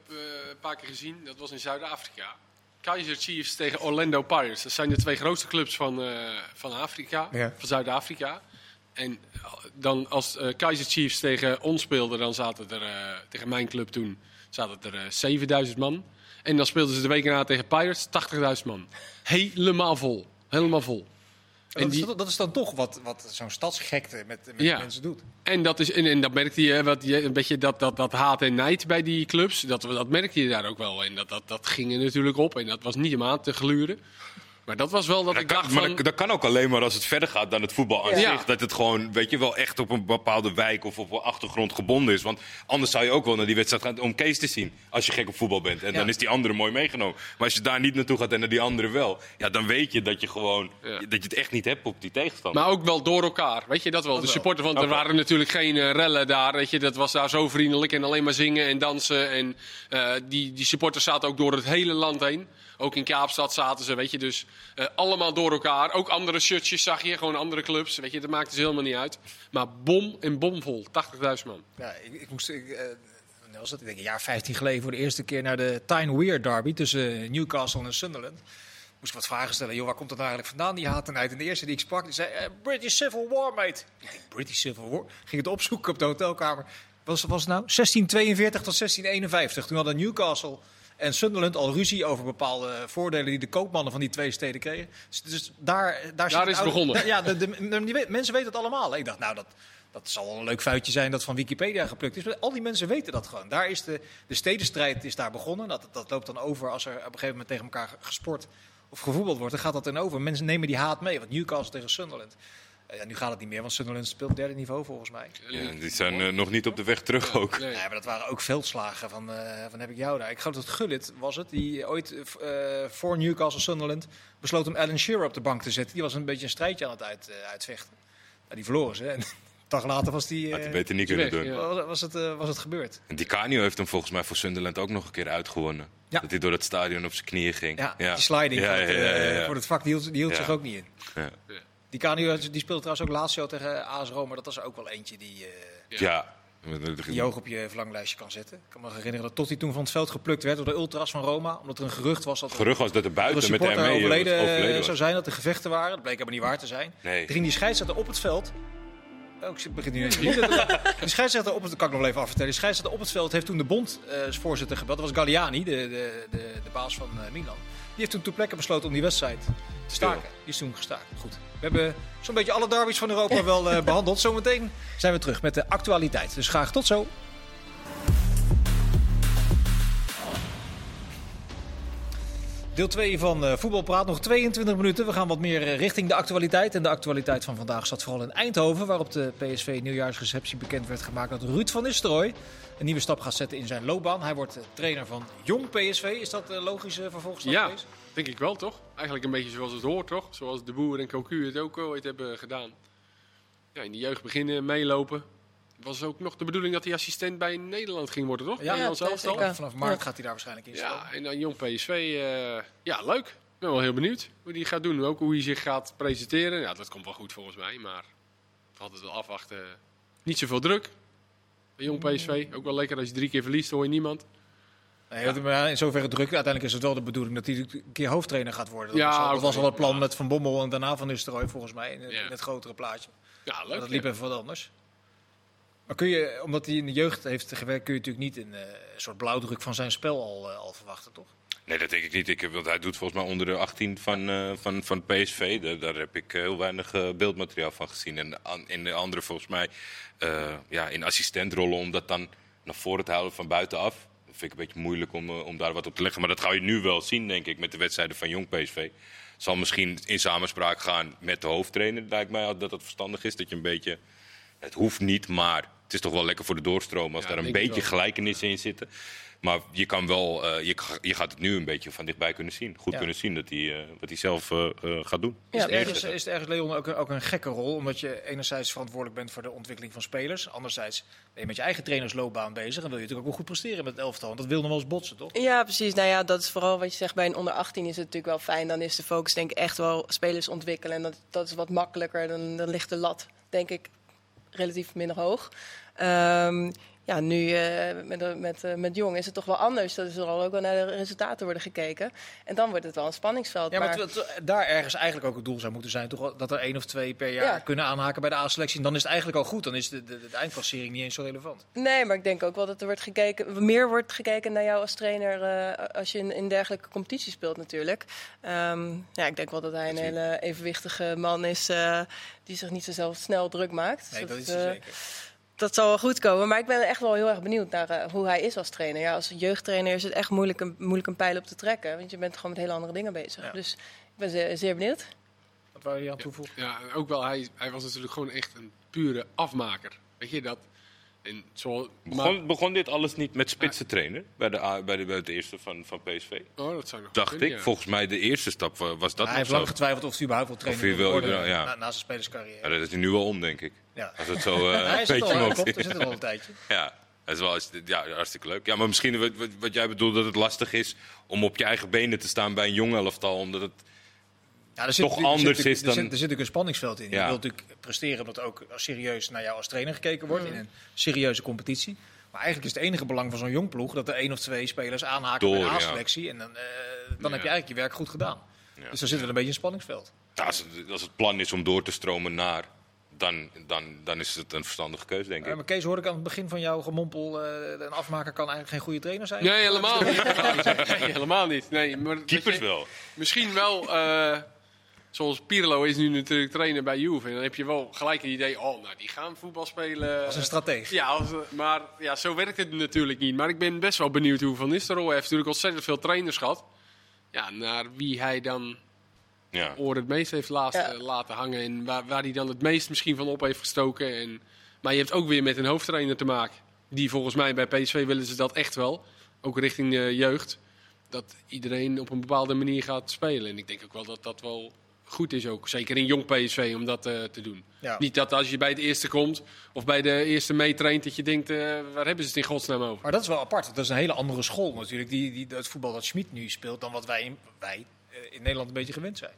een paar keer gezien. Dat was in Zuid-Afrika. Kaizer Chiefs tegen Orlando Pirates. Dat zijn de twee grootste clubs van, eh, van Afrika, Ja. van Zuid-Afrika. En eh, dan als eh Kaizer Chiefs tegen ons speelden, dan zaten er, eh, tegen mijn club toen, zaten er eh 7000 man. En dan speelden ze de week na tegen Pirates, 80.000 man. Helemaal vol. Helemaal vol. dat, en is, die- dat, dat is dan toch wat, wat zo'n stadsgekte met, met Ja. mensen doet. En dat, is, en, en dat merkte je, wat je, een beetje dat, dat, dat haat en nijd bij die clubs. Dat, dat merkte je daar ook wel. En dat, dat, dat ging er natuurlijk op. En dat was niet om aan te gluren. Maar dat was wel dat Dat ik kan, dacht maar van... dat, dat kan ook alleen maar als het verder gaat dan het voetbal aan Ja. zich. Dat het gewoon, weet je, wel echt op een bepaalde wijk of op een achtergrond gebonden is. Want anders zou je ook wel naar die wedstrijd gaan om Kees te zien. Als je gek op voetbal bent. En Ja. dan is die andere mooi meegenomen. Maar als je daar niet naartoe gaat en naar die andere wel. Ja, dan weet je dat je gewoon, Ja. dat je het echt niet hebt op die tegenstander. Maar ook wel door elkaar, weet je dat wel. de supporters, want er Oké. waren natuurlijk geen eh, rellen daar, weet je. Dat was daar zo vriendelijk en alleen maar zingen en dansen. En eh, die, die supporters zaten ook door het hele land heen. Ook in Kaapstad zaten ze, weet je. Dus eh, allemaal door elkaar. Ook andere shirtjes zag je, gewoon andere clubs. Weet je, dat maakte ze helemaal niet uit. Maar bom en bomvol, 80.000 man. Ja, ik, ik moest, ik, eh, wanneer was? Ik denk een jaar 15 geleden voor de eerste keer naar de Tyne Weir derby tussen Newcastle en Sunderland. Moest ik wat vragen stellen. Joh, waar komt dat nou eigenlijk vandaan, die haat en uit? En de eerste die ik sprak, die zei, eh, British Civil War, mate. British Civil War? Ging het opzoeken op de hotelkamer. Was, was het nou 1642 tot 1651. Toen hadden Newcastle en Sunderland al ruzie over bepaalde voordelen die de koopmannen van die twee steden kregen. Dus, dus daar, daar, is het oude- begonnen. Ja, de, mensen weten het allemaal. Ik dacht, nou, dat, dat zal wel een leuk feitje zijn dat van Wikipedia geplukt is. Maar al die mensen weten dat gewoon. Daar is de, de stedenstrijd is daar begonnen. Dat, dat loopt dan over als er op een gegeven moment tegen elkaar gesport of gevoetbald wordt. Dan gaat dat dan over. Mensen nemen die haat mee. Want Newcastle tegen Sunderland. Eh, Ja, nu gaat het niet meer, want Sunderland speelt derde niveau volgens mij. Ja, die zijn eh, nog niet op de weg terug ook. Nee. Ja, maar dat waren ook veldslagen van, eh, van heb ik jou daar. Ik geloof dat Gullit was het, die ooit voor Newcastle Sunderland besloot om Alan Shearer op de bank te zetten. Die was een beetje een strijdje aan het uit, eh, uitvechten. Nou, die verloren ze. En een dag later was, die, Had eh, hij beter niet kunnen weg, doen. ja. was, was, het, eh, was het gebeurd. En Di Canio heeft hem volgens mij voor Sunderland ook nog een keer uitgewonnen. Ja. Dat hij door het stadion op zijn knieën ging. Ja, die sliding Ja, voor, het, ja, ja, eh, ja. voor het vak, die hield, die hield Ja. zich ook niet in. Die Canio, die speelde trouwens ook laatst jaar tegen AS Roma. Dat was er ook wel eentje die, eh, Ja. die je hoog op je verlanglijstje kan zetten. Ik kan me herinneren dat Totti toen van het veld geplukt werd door de ultras van Roma. Omdat er een gerucht was dat er Gerucht was dat er buiten met supporter hem mee overleden, overleden eh, was. zou zijn, dat er gevechten waren. Dat bleek helemaal niet waar te zijn. Nee. Toen ging die scheidsrechter op het veld. Oh, ik begin nu eens. De scheidsrechter op het, kan ik nog wel even afvertellen. De scheidsrechter op het veld heeft toen de bondvoorzitter gebeld. Dat was Galliani, de, de, de, de baas van eh, Milan. Die heeft toen ter plekke besloten om die wedstrijd te staken. Die is toen gestaakt. Goed. We hebben zo'n beetje alle derbies van Europa wel eh, behandeld. Zometeen zijn we terug met de actualiteit. Dus graag tot zo. Deel 2 van eh, Voetbalpraat. Nog 22 minuten. We gaan wat meer eh, richting de actualiteit. En de actualiteit van vandaag zat vooral in Eindhoven. Waarop de PSV nieuwjaarsreceptie bekend werd gemaakt dat Ruud van Nistelrooy een nieuwe stap gaat zetten in zijn loopbaan. Hij wordt eh, trainer van Jong PSV. Is dat een logische vervolgstap Ja, geweest? denk ik wel toch? Eigenlijk een beetje zoals het hoort toch? Zoals de Boer en Cocu het ook ooit hebben gedaan. Ja, in de jeugd beginnen, meelopen. Was ook nog de bedoeling dat hij assistent bij Nederland ging worden, toch? Ja, ja. Vanaf maart Ja. gaat hij daar waarschijnlijk in Ja, en dan jong PSV. eh, ja, leuk. Ik ben wel heel benieuwd hoe hij gaat doen. Ook hoe hij zich gaat presenteren. Ja, dat komt wel goed volgens mij. Maar we hadden het wel afwachten. Niet zoveel druk. Bij jong PSV. Ook wel lekker als je drie keer verliest, hoor je niemand. Nee, in zoverre druk. Uiteindelijk is het wel de bedoeling dat hij een keer hoofdtrainer gaat worden. Dat Ja, was al, dat was al het plan Ja. met Van Bommel en daarna Van Nistelrooy volgens mij. In, het- Ja. in het grotere plaatje. Ja, Maar leuk. dat liep ja. even wat anders. Maar kun je, omdat hij in de jeugd heeft gewerkt, kun je natuurlijk niet een eh, soort blauwdruk van zijn spel al, eh, al verwachten, toch? Nee, dat denk ik niet. Ik, heb- want hij doet volgens mij onder de 18 van, eh, van, van PSV. Daar, heb ik eh, heel weinig eh, beeldmateriaal van gezien. En in de andere volgens mij eh, ja, in assistentrollen om dat dan naar voren te houden van buitenaf. Dat vind ik een beetje moeilijk om, eh, om daar wat op te leggen. Maar dat ga je nu wel zien, denk ik, met de wedstrijden van Jong PSV. Zal misschien in samenspraak gaan met de hoofdtrainer. Lijkt mij dat het verstandig is dat je een beetje... Het hoeft niet, maar het is toch wel lekker voor de doorstroom als Ja, daar een beetje gelijkenissen in zitten. Maar je kan wel, eh, je, je gaat het nu een beetje van dichtbij kunnen zien. Goed Ja. kunnen zien dat hij, eh, wat hij zelf eh, gaat doen. Is, Ja, het ergens, is het ergens, Leon, ook, een- ook een gekke rol? Omdat je enerzijds verantwoordelijk bent voor de ontwikkeling van spelers. Anderzijds ben je met je eigen trainersloopbaan bezig. En wil je natuurlijk ook wel goed presteren met het elftal. Want dat wil nog wel eens botsen, toch? Ja, precies. Nou ja, dat is vooral wat je zegt bij een onder 18 is het natuurlijk wel fijn. Dan is de focus denk ik echt wel spelers ontwikkelen. En dat, dat is wat makkelijker. Dan, dan ligt de lat denk ik relatief minder hoog. Ehm, ja, nu eh, met, met, eh, met Jong is het toch wel anders. Dat is er al ook wel naar de resultaten worden gekeken. En dan wordt het wel een spanningsveld. Ja, maar maar- daar ergens eigenlijk ook het doel zou moeten zijn. Toch? wel Dat er één of twee per jaar Ja. kunnen aanhaken bij de A-selectie. En dan is het eigenlijk al goed. Dan is de, de, de eindklassering niet eens zo relevant. Nee, maar ik denk ook wel dat er wordt gekeken, meer wordt gekeken naar jou als trainer eh, als je in, in dergelijke competitie speelt natuurlijk. Ehm, ja, ik denk wel dat hij een hele evenwichtige man is eh, die zich niet zo zelf snel druk maakt. Nee, Dus dat is eh, zeker. Dat zal wel goed komen. Maar ik ben echt wel heel erg benieuwd naar eh, hoe hij is als trainer. Ja, als jeugdtrainer is het echt moeilijk een, moeilijk een pijl op te trekken. Want je bent gewoon met hele andere dingen bezig. Ja. Dus ik ben zeer, zeer benieuwd. Wat wou je aan toevoegen? Ja, ook wel, hij, hij was natuurlijk gewoon echt een pure afmaker. Weet je dat? En zo, maar, Begon, begon dit alles niet met spitsen trainen bij de, bij de, bij de eerste van, van PSV? oh, dat zou nog Dacht kunnen, ik. ja. Volgens mij de eerste stap wa- was dat hij heeft zo. lang getwijfeld of hij überhaupt wil trainen Of hij wil wil, worden ja. na, na zijn spelerscarrière. Ja, dat is nu wel om, denk ik. Ja. Als het zo hij een beetje omhoog klopt, zit. er zit er al een tijdje. Ja, dat is wel ja, hartstikke leuk. Ja, maar misschien wat, wat, wat jij bedoelt dat het lastig is om op je eigen benen te staan bij een jong elftal. Omdat het, Ja, er zit Toch er anders is er dan- er zit natuurlijk een spanningsveld in. Je wilt natuurlijk presteren omdat er ook serieus naar jou als trainer gekeken wordt in een serieuze competitie. Maar eigenlijk is het enige belang van zo'n jong ploeg dat er één of twee spelers aanhaken bij Door, de ja. A-selectie. En dan, eh, dan heb je eigenlijk je werk goed gedaan. Dus daar zit wel een beetje een spanningsveld. als, het, als het plan is om door te stromen naar, dan, dan, dan is het een verstandige keuze, denk ik. maar Kees, hoorde ik aan het begin van jouw gemompel, eh, een afmaker kan eigenlijk geen goede trainer zijn? Nee, helemaal niet. nee, helemaal niet. Nee, maar Keepers je- wel. Misschien wel, eh, zoals Pirlo is nu natuurlijk trainer bij Juve. En dan heb je wel gelijk het idee, oh, nou, die gaan voetbal spelen. Als een stratege. Ja, als, maar ja, zo werkt het natuurlijk niet. Maar ik ben best wel benieuwd hoe Van Nistelrooy heeft natuurlijk ontzettend veel trainers gehad. Ja, naar wie hij dan Ja. oren het meest heeft laat- Ja. eh, laten hangen. En waar, waar hij dan het meest misschien van op heeft gestoken. En, maar je hebt ook weer met een hoofdtrainer te maken. Die volgens mij bij PSV willen ze dat echt wel. Ook richting de jeugd. Dat iedereen op een bepaalde manier gaat spelen. En ik denk ook wel dat dat wel goed is ook. Zeker in jong PSV om dat eh, te doen. Ja. Niet dat als je bij het eerste komt of bij de eerste meetraint dat je denkt, eh, waar hebben ze het in godsnaam over? Maar dat is wel apart. Dat is een hele andere school natuurlijk, die, die, het voetbal dat Schmid nu speelt, dan wat wij, wij eh, in Nederland een beetje gewend zijn.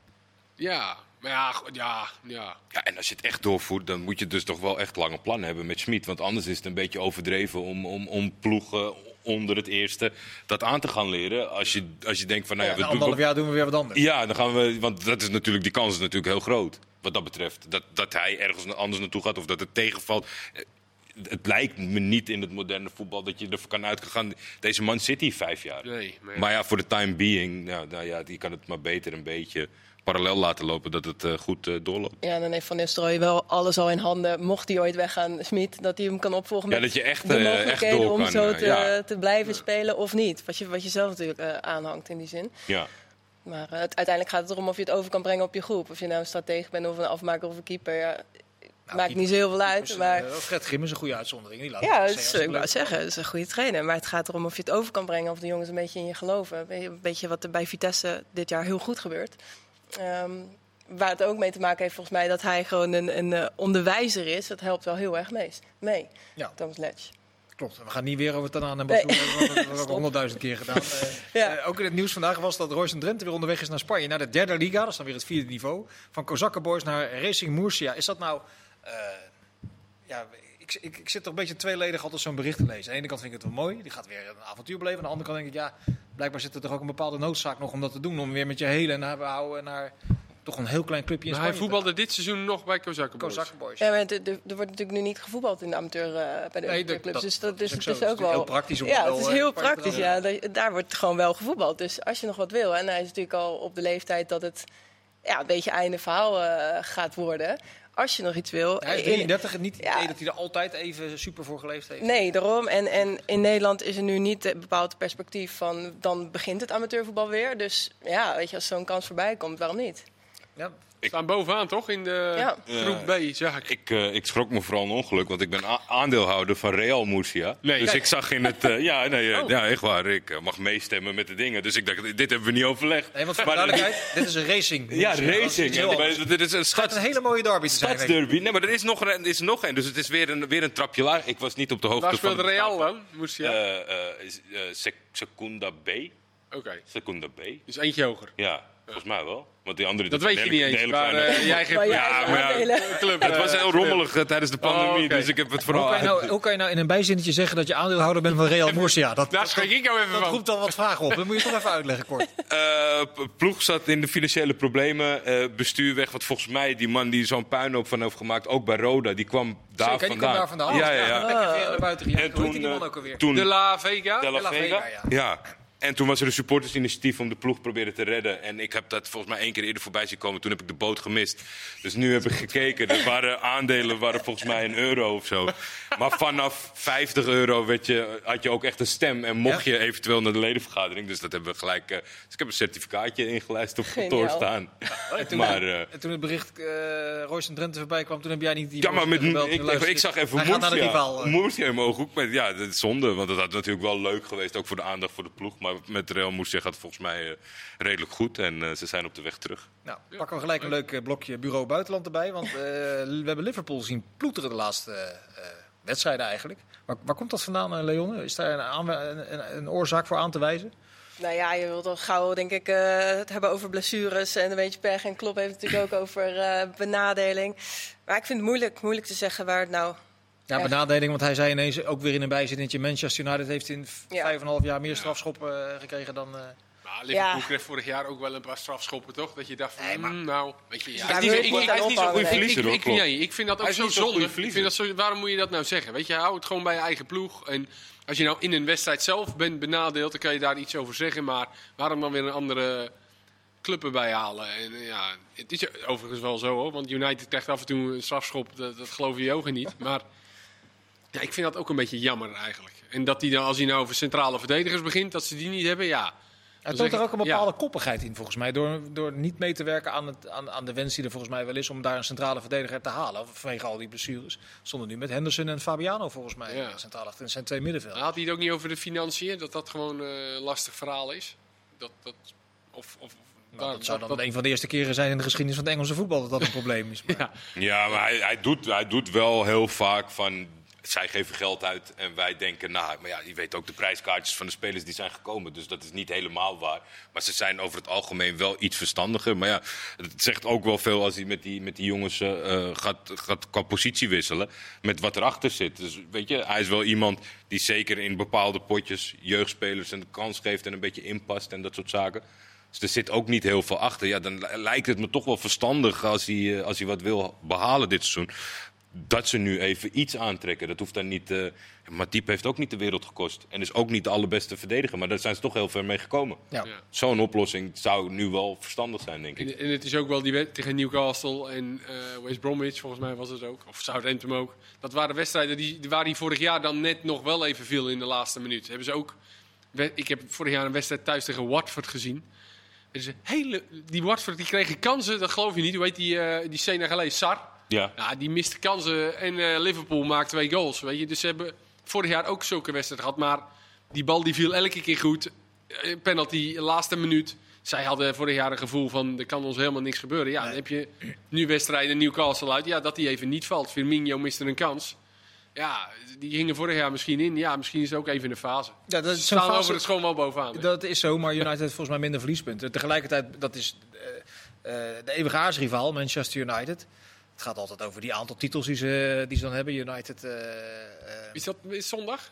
Ja, maar ja, ja, ja. Ja, en als je het echt doorvoert, dan moet je dus toch wel echt lange plannen hebben met Schmid. Want anders is het een beetje overdreven om, om, om ploegen onder het eerste dat aan te gaan leren. Als je, als je denkt van, nou ja, Ja, we doen anderhalf jaar doen we weer wat anders. Ja, dan gaan we. Want dat is natuurlijk, die kans is natuurlijk heel groot. Wat dat betreft. Dat, dat hij ergens anders naartoe gaat of dat het tegenvalt. Het lijkt me niet in het moderne voetbal dat je ervan kan uitgaan. Deze man zit hier vijf jaar. Nee, maar ja. Maar ja, voor de time being, nou, nou ja, die kan het maar beter een beetje parallel laten lopen. Dat het eh, goed eh, doorloopt. Ja, dan heeft Van Nistelrooy wel alles al in handen. Mocht hij ooit weggaan, Smit, dat hij hem kan opvolgen Ja, met dat je echt, de eh, echt mogelijkheden door om kan, zo te, ja. te blijven spelen of niet. Wat je, wat je zelf natuurlijk eh, aanhangt in die zin. Ja. Maar het, uiteindelijk gaat het erom of je het over kan brengen op je groep. Of je nou een stratege bent of een afmaker of een keeper. Ja, maakt keeper- niet zo heel veel uit. Dus, maar... eh, Fred Grim is een goede uitzondering. Die laat Ja, het het is, ik wou zeggen, het is een goede trainer. Maar het gaat erom of je het over kan brengen. Of de jongens een beetje in je geloven. Weet je- Een beetje wat er bij Vitesse dit jaar heel goed gebeurt. Ehm, waar het ook mee te maken heeft volgens mij dat hij gewoon een, een eh, onderwijzer is. Dat helpt wel heel erg meest, mee, Ja. Thomas Letch. Klopt. We gaan niet weer over Tanaan en Nee. Barcelona. hebben. Dat hebben we honderdduizend keer gedaan. Eh, Ja. ook in het nieuws vandaag was dat Royce Drenthe weer onderweg is naar Spanje. Naar de derde liga. Dat is dan weer het vierde niveau. Van Kozakkenboys naar Racing Murcia. Is dat nou... eh, ja, ik, ik, ik zit toch een beetje tweeledig altijd zo'n bericht te lezen. Aan de ene kant vind ik het wel mooi. Die gaat weer een avontuur beleven. Aan de andere kant denk ik, ja, blijkbaar zit er toch ook een bepaalde noodzaak nog om dat te doen. Om weer met je hele naar houden naar toch een heel klein clubje in Maar hij Spanje. voetbalde dit seizoen nog bij Kozakken. Kozakkenboys. Ja, maar er er wordt natuurlijk nu niet gevoetbald in de amateur, eh, bij de Nee, amateurclubs. dat- dus dat, dat is, is ook is ook wel... heel praktisch om Ja, het is eh, heel Spanje praktisch. Ja. Daar wordt gewoon wel gevoetbald. Dus als je nog wat wil... En hij is natuurlijk al op de leeftijd dat het ja, een beetje einde verhaal gaat worden. Als je nog iets wil... Hij is in- 33 en niet het Ja. idee dat hij er altijd even super voor geleefd heeft. Nee, daarom. En, en in Nederland is er nu niet een bepaald perspectief van... dan begint het amateurvoetbal weer. Dus ja, weet je, als zo'n kans voorbij komt, waarom niet? Ja, Staan bovenaan toch in de Ja. groep B, zag ik. Ik, eh, ik schrok me vooral een ongeluk, want ik ben aandeelhouder van Real Murcia. Nee. dus Kijk. ik zag in het... eh, ja, nee, eh, Oh. ja, echt waar. Ik eh, mag meestemmen met de dingen. Dus ik dacht, dit hebben we niet overlegd. Nee, want voor Maar- de duidelijkheid, dit is een racing. Ja, eh, racing. Ja, maar anders. dit is een Het gaat stads, een hele mooie derby te zijn. ik. stadsderby. Nee, maar er is nog een. Er is nog een dus het is weer een, weer een trapje laag. Ik was niet op de hoogte Waar van... speelt het Real dan? Eh, eh, eh, Sec- Secunda B. Oké, Secunda B. dus eentje hoger. Ja, volgens mij wel. Want die andere... Dat weet je niet eens. hele Maar eh, jij geeft Maar Ja, maar ja, club. het was eh, heel rommelig eh, tijdens de pandemie, Oh, oké. dus ik heb het Hoe vooral... kan, je nou, hoe kan je nou in een bijzinnetje zeggen dat je aandeelhouder bent van Real Murcia? Dat, Daar schrik ik jou even dat van. roept al wat vragen op. Dat moet je toch even uitleggen kort. Eh, ploeg zat in de financiële problemen. eh, bestuur weg. Want volgens mij, die man die zo'n puinhoop van heeft gemaakt, ook bij Roda, die kwam daar Zeker, die vandaan. komt daar vandaan. Ja, ja, ja. Naar buiten En. Hoe toen, die man eh, ook alweer? toen De La Vega. De La La Vega. Vega, ja. En toen was er een supportersinitiatief om de ploeg proberen te redden. En ik heb dat volgens mij één keer eerder voorbij zien komen. Toen heb ik de boot gemist. Dus nu heb ik gekeken. Er waren aandelen waren volgens mij een euro of zo. Maar vanaf 50 euro werd je, had je ook echt een stem. En mocht je eventueel naar de ledenvergadering. Dus dat hebben we gelijk. eh, dus ik heb een certificaatje ingelijst op kantoor staan. En toen, Maar, eh, en toen het bericht eh Royce en Drenthe voorbij kwam, toen heb jij niet die Ja, maar met, gebeld ik, ik zag even. Moersia in mijn ooghoek. Maar ja, dat is zonde. Want dat had natuurlijk wel leuk geweest. Ook voor de aandacht voor de ploeg. Maar met Real Moersia gaat het volgens mij eh, redelijk goed. En eh, ze zijn op de weg terug. Nou, pakken we gelijk een leuk eh, blokje bureau buitenland erbij. Want eh, we hebben Liverpool zien ploeteren de laatste eh, wedstrijden eigenlijk. Waar, waar komt dat vandaan, eh, Leon? Is daar een, een, een, een oorzaak voor aan te wijzen? Nou ja, je wilt al gauw denk ik eh, het hebben over blessures en een beetje pech. En Klopp heeft het natuurlijk ook over eh, benadeling. Maar ik vind het moeilijk, moeilijk te zeggen waar het nou... Ja, Echt. benadeling, want hij zei ineens ook weer in een bijzinnetje... Manchester United heeft in v- Ja. vijf en een half jaar meer strafschoppen eh, gekregen dan... eh, Maar Liverpool Ja. kreeg vorig jaar ook wel een paar strafschoppen, toch? Dat je dacht van, Nee, maar- mm, nou, weet je... Ja, ik- ik- ik is niet zo'n goede verliezer, ik, nee, ik vind dat ook zo zonde. Ik vind dat zo, waarom moet je dat nou zeggen? Weet je, hou het gewoon bij je eigen ploeg. En als je nou in een wedstrijd zelf bent benadeeld, dan kan je daar iets over zeggen. Maar waarom dan weer een andere club erbij halen? En ja, het is overigens wel zo hoor, want United krijgt af en toe een strafschop, dat, dat geloof je je ogen niet. Maar ja, ik vind dat ook een beetje jammer eigenlijk. En dat hij dan, als hij nou over centrale verdedigers begint, dat ze die niet hebben, ja. Toont zeg er ook een bepaalde koppigheid in, volgens mij. Door, door niet mee te werken aan, het, aan, aan de wens die er volgens mij wel is... om daar een centrale verdediger te halen. Vanwege al die blessures. Stonden nu met Henderson en Fabiano volgens mij Ja. eh, centraal achter. En zijn twee middenvelden. Had hij het ook niet over de financiën? Dat dat gewoon eh, een lastig verhaal is? Dat, dat, of, of, Nou, daar- dat zou dan dat- een van de eerste keren zijn in de geschiedenis van het Engelse voetbal... dat dat een probleem is. Maar, Ja. Ja, maar hij, hij, doet, hij doet wel heel vaak van. Zij geven geld uit en wij denken, nou, maar ja, je weet ook de prijskaartjes van de spelers die zijn gekomen. Dus dat is niet helemaal waar. Maar ze zijn over het algemeen wel iets verstandiger. Maar ja, het zegt ook wel veel als hij met die, met die jongens eh, eh, gaat, gaat qua wisselen. Met wat erachter zit. Dus weet je, hij is wel iemand die zeker in bepaalde potjes jeugdspelers een kans geeft en een beetje inpast en dat soort zaken. Dus er zit ook niet heel veel achter. Ja, dan li- lijkt het me toch wel verstandig als hij, eh, als hij wat wil behalen dit seizoen. Dat ze nu even iets aantrekken. Dat hoeft dan niet. eh Matip heeft ook niet de wereld gekost. En is ook niet de allerbeste verdediger. Maar daar zijn ze toch heel ver mee gekomen. ja. Ja. Zo'n oplossing zou nu wel verstandig zijn, denk ik. En, en het is ook wel die tegen Newcastle en eh West Bromwich, volgens mij was het ook. Of Southampton ook. Dat waren wedstrijden die, die- waar hij vorig jaar dan net nog wel even viel in de laatste minuut. Hebben ze ook, ik heb vorig jaar een wedstrijd thuis tegen Watford gezien. Is een hele, die Watford die kregen kansen, dat geloof je niet. Hoe heet die, eh die Senegalees? Sar? Ja. Ja, die miste kansen en eh, Liverpool maakt twee goals. Weet je? Dus ze hebben vorig jaar ook zulke wedstrijden gehad. Maar die bal die viel elke keer goed. Eh, Penalty, laatste minuut. Zij hadden vorig jaar een gevoel van er kan ons helemaal niks gebeuren. Ja, dan heb je nu wedstrijden Newcastle uit. Ja, dat die even niet valt. Firmino miste een kans. Ja, die gingen vorig jaar misschien in. Ja, misschien is het ook even een fase. Ja, dat Ze is zo'n staan fase- over het schoon wel bovenaan. Dat is zo, maar United heeft volgens mij minder verliespunten. Tegelijkertijd, dat is eh, eh, de eeuwige aardsrivaal, Manchester United. Het gaat altijd over die aantal titels die ze, die ze dan hebben. United, eh, eh, Is dat is zondag?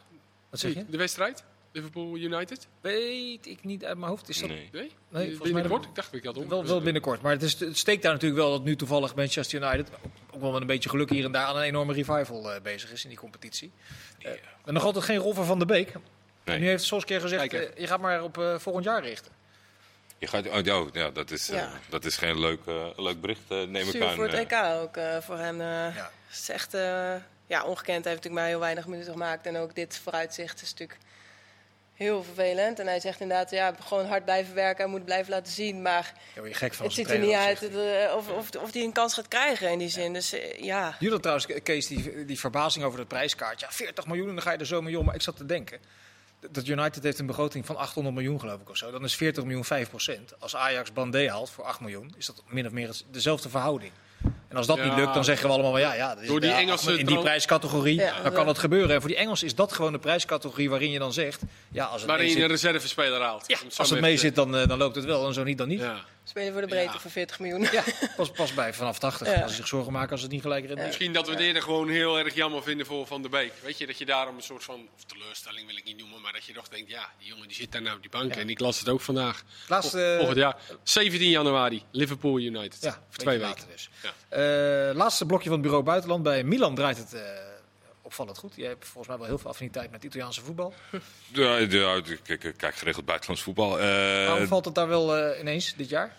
wat zeg je? De wedstrijd? Liverpool United? Weet ik niet uit mijn hoofd. Is dat Nee. Nee? Mij Binnenkort? Ik dacht dat ik dat wel, wel binnenkort. Maar het, is, het steekt daar natuurlijk wel dat nu toevallig Manchester United, ook wel met een beetje geluk hier en daar, aan een enorme revival eh, bezig is in die competitie. En nog altijd geen Rolver van de Beek. Nee. Nu heeft Solskjaer gezegd, je gaat maar op eh, volgend jaar richten. Je gaat, oh, ja, ja, dat, is, eh, dat is geen leuk, eh, leuk bericht, eh, neem ik aan. voor het. EK ook eh, voor hem. eh Ja. is echt eh, ja, ongekend. Hij heeft natuurlijk maar heel weinig minuten gemaakt. En ook dit vooruitzicht is natuurlijk heel vervelend. En hij zegt inderdaad, ja, gewoon hard blijven werken en moet blijven laten zien. Maar Ja, gek van het ziet er niet uit dat of, of, of hij een kans gaat krijgen in die zin. Dus ja, Jullie trouwens, Kees, die, die verbazing over het prijskaartje. Ja, 40 miljoen, en dan ga je er zo mee om. Maar ik zat te denken, dat United heeft een begroting van 800 miljoen, geloof ik, of zo. Dan is 40 miljoen 5 procent. Als Ajax Bandé haalt voor 8 miljoen, is dat min of meer dezelfde verhouding. En als dat Ja. niet lukt, dan zeggen we allemaal, ja, ja dat is Door die ja, Engelse in die prijscategorie, Ja, dan kan dat gebeuren. En voor die Engelsen is dat gewoon de prijscategorie waarin je dan zegt, ja, als het Waarin je een zit, reservespeler haalt. ja, als het mee zit dan, eh, dan loopt het wel, en zo niet, dan niet. Spelen voor de breedte Ja. voor 40 miljoen. Ja, pas, pas bij vanaf 80, Ja. als ze zich zorgen maken als het niet gelijk redt. Misschien dat we het eerder gewoon heel erg jammer vinden voor Van der Beek. Weet je, dat je daarom een soort van, of teleurstelling wil ik niet noemen, maar dat je toch denkt, ja, die jongen die zit daar nou op die bank. Ja. En ik las het ook vandaag. Laatste, Vol- Volgend jaar. 17 januari, Liverpool United. Ja, voor twee weken. dus. Ja. Eh, laatste blokje van het bureau buitenland. Bij Milan draait het eh, opvallend goed. Je hebt volgens mij wel heel veel affiniteit met Italiaanse voetbal. Ja, ja, ik, kijk geregeld buitenlands voetbal. Eh, Waarom valt het daar wel eh, ineens dit jaar?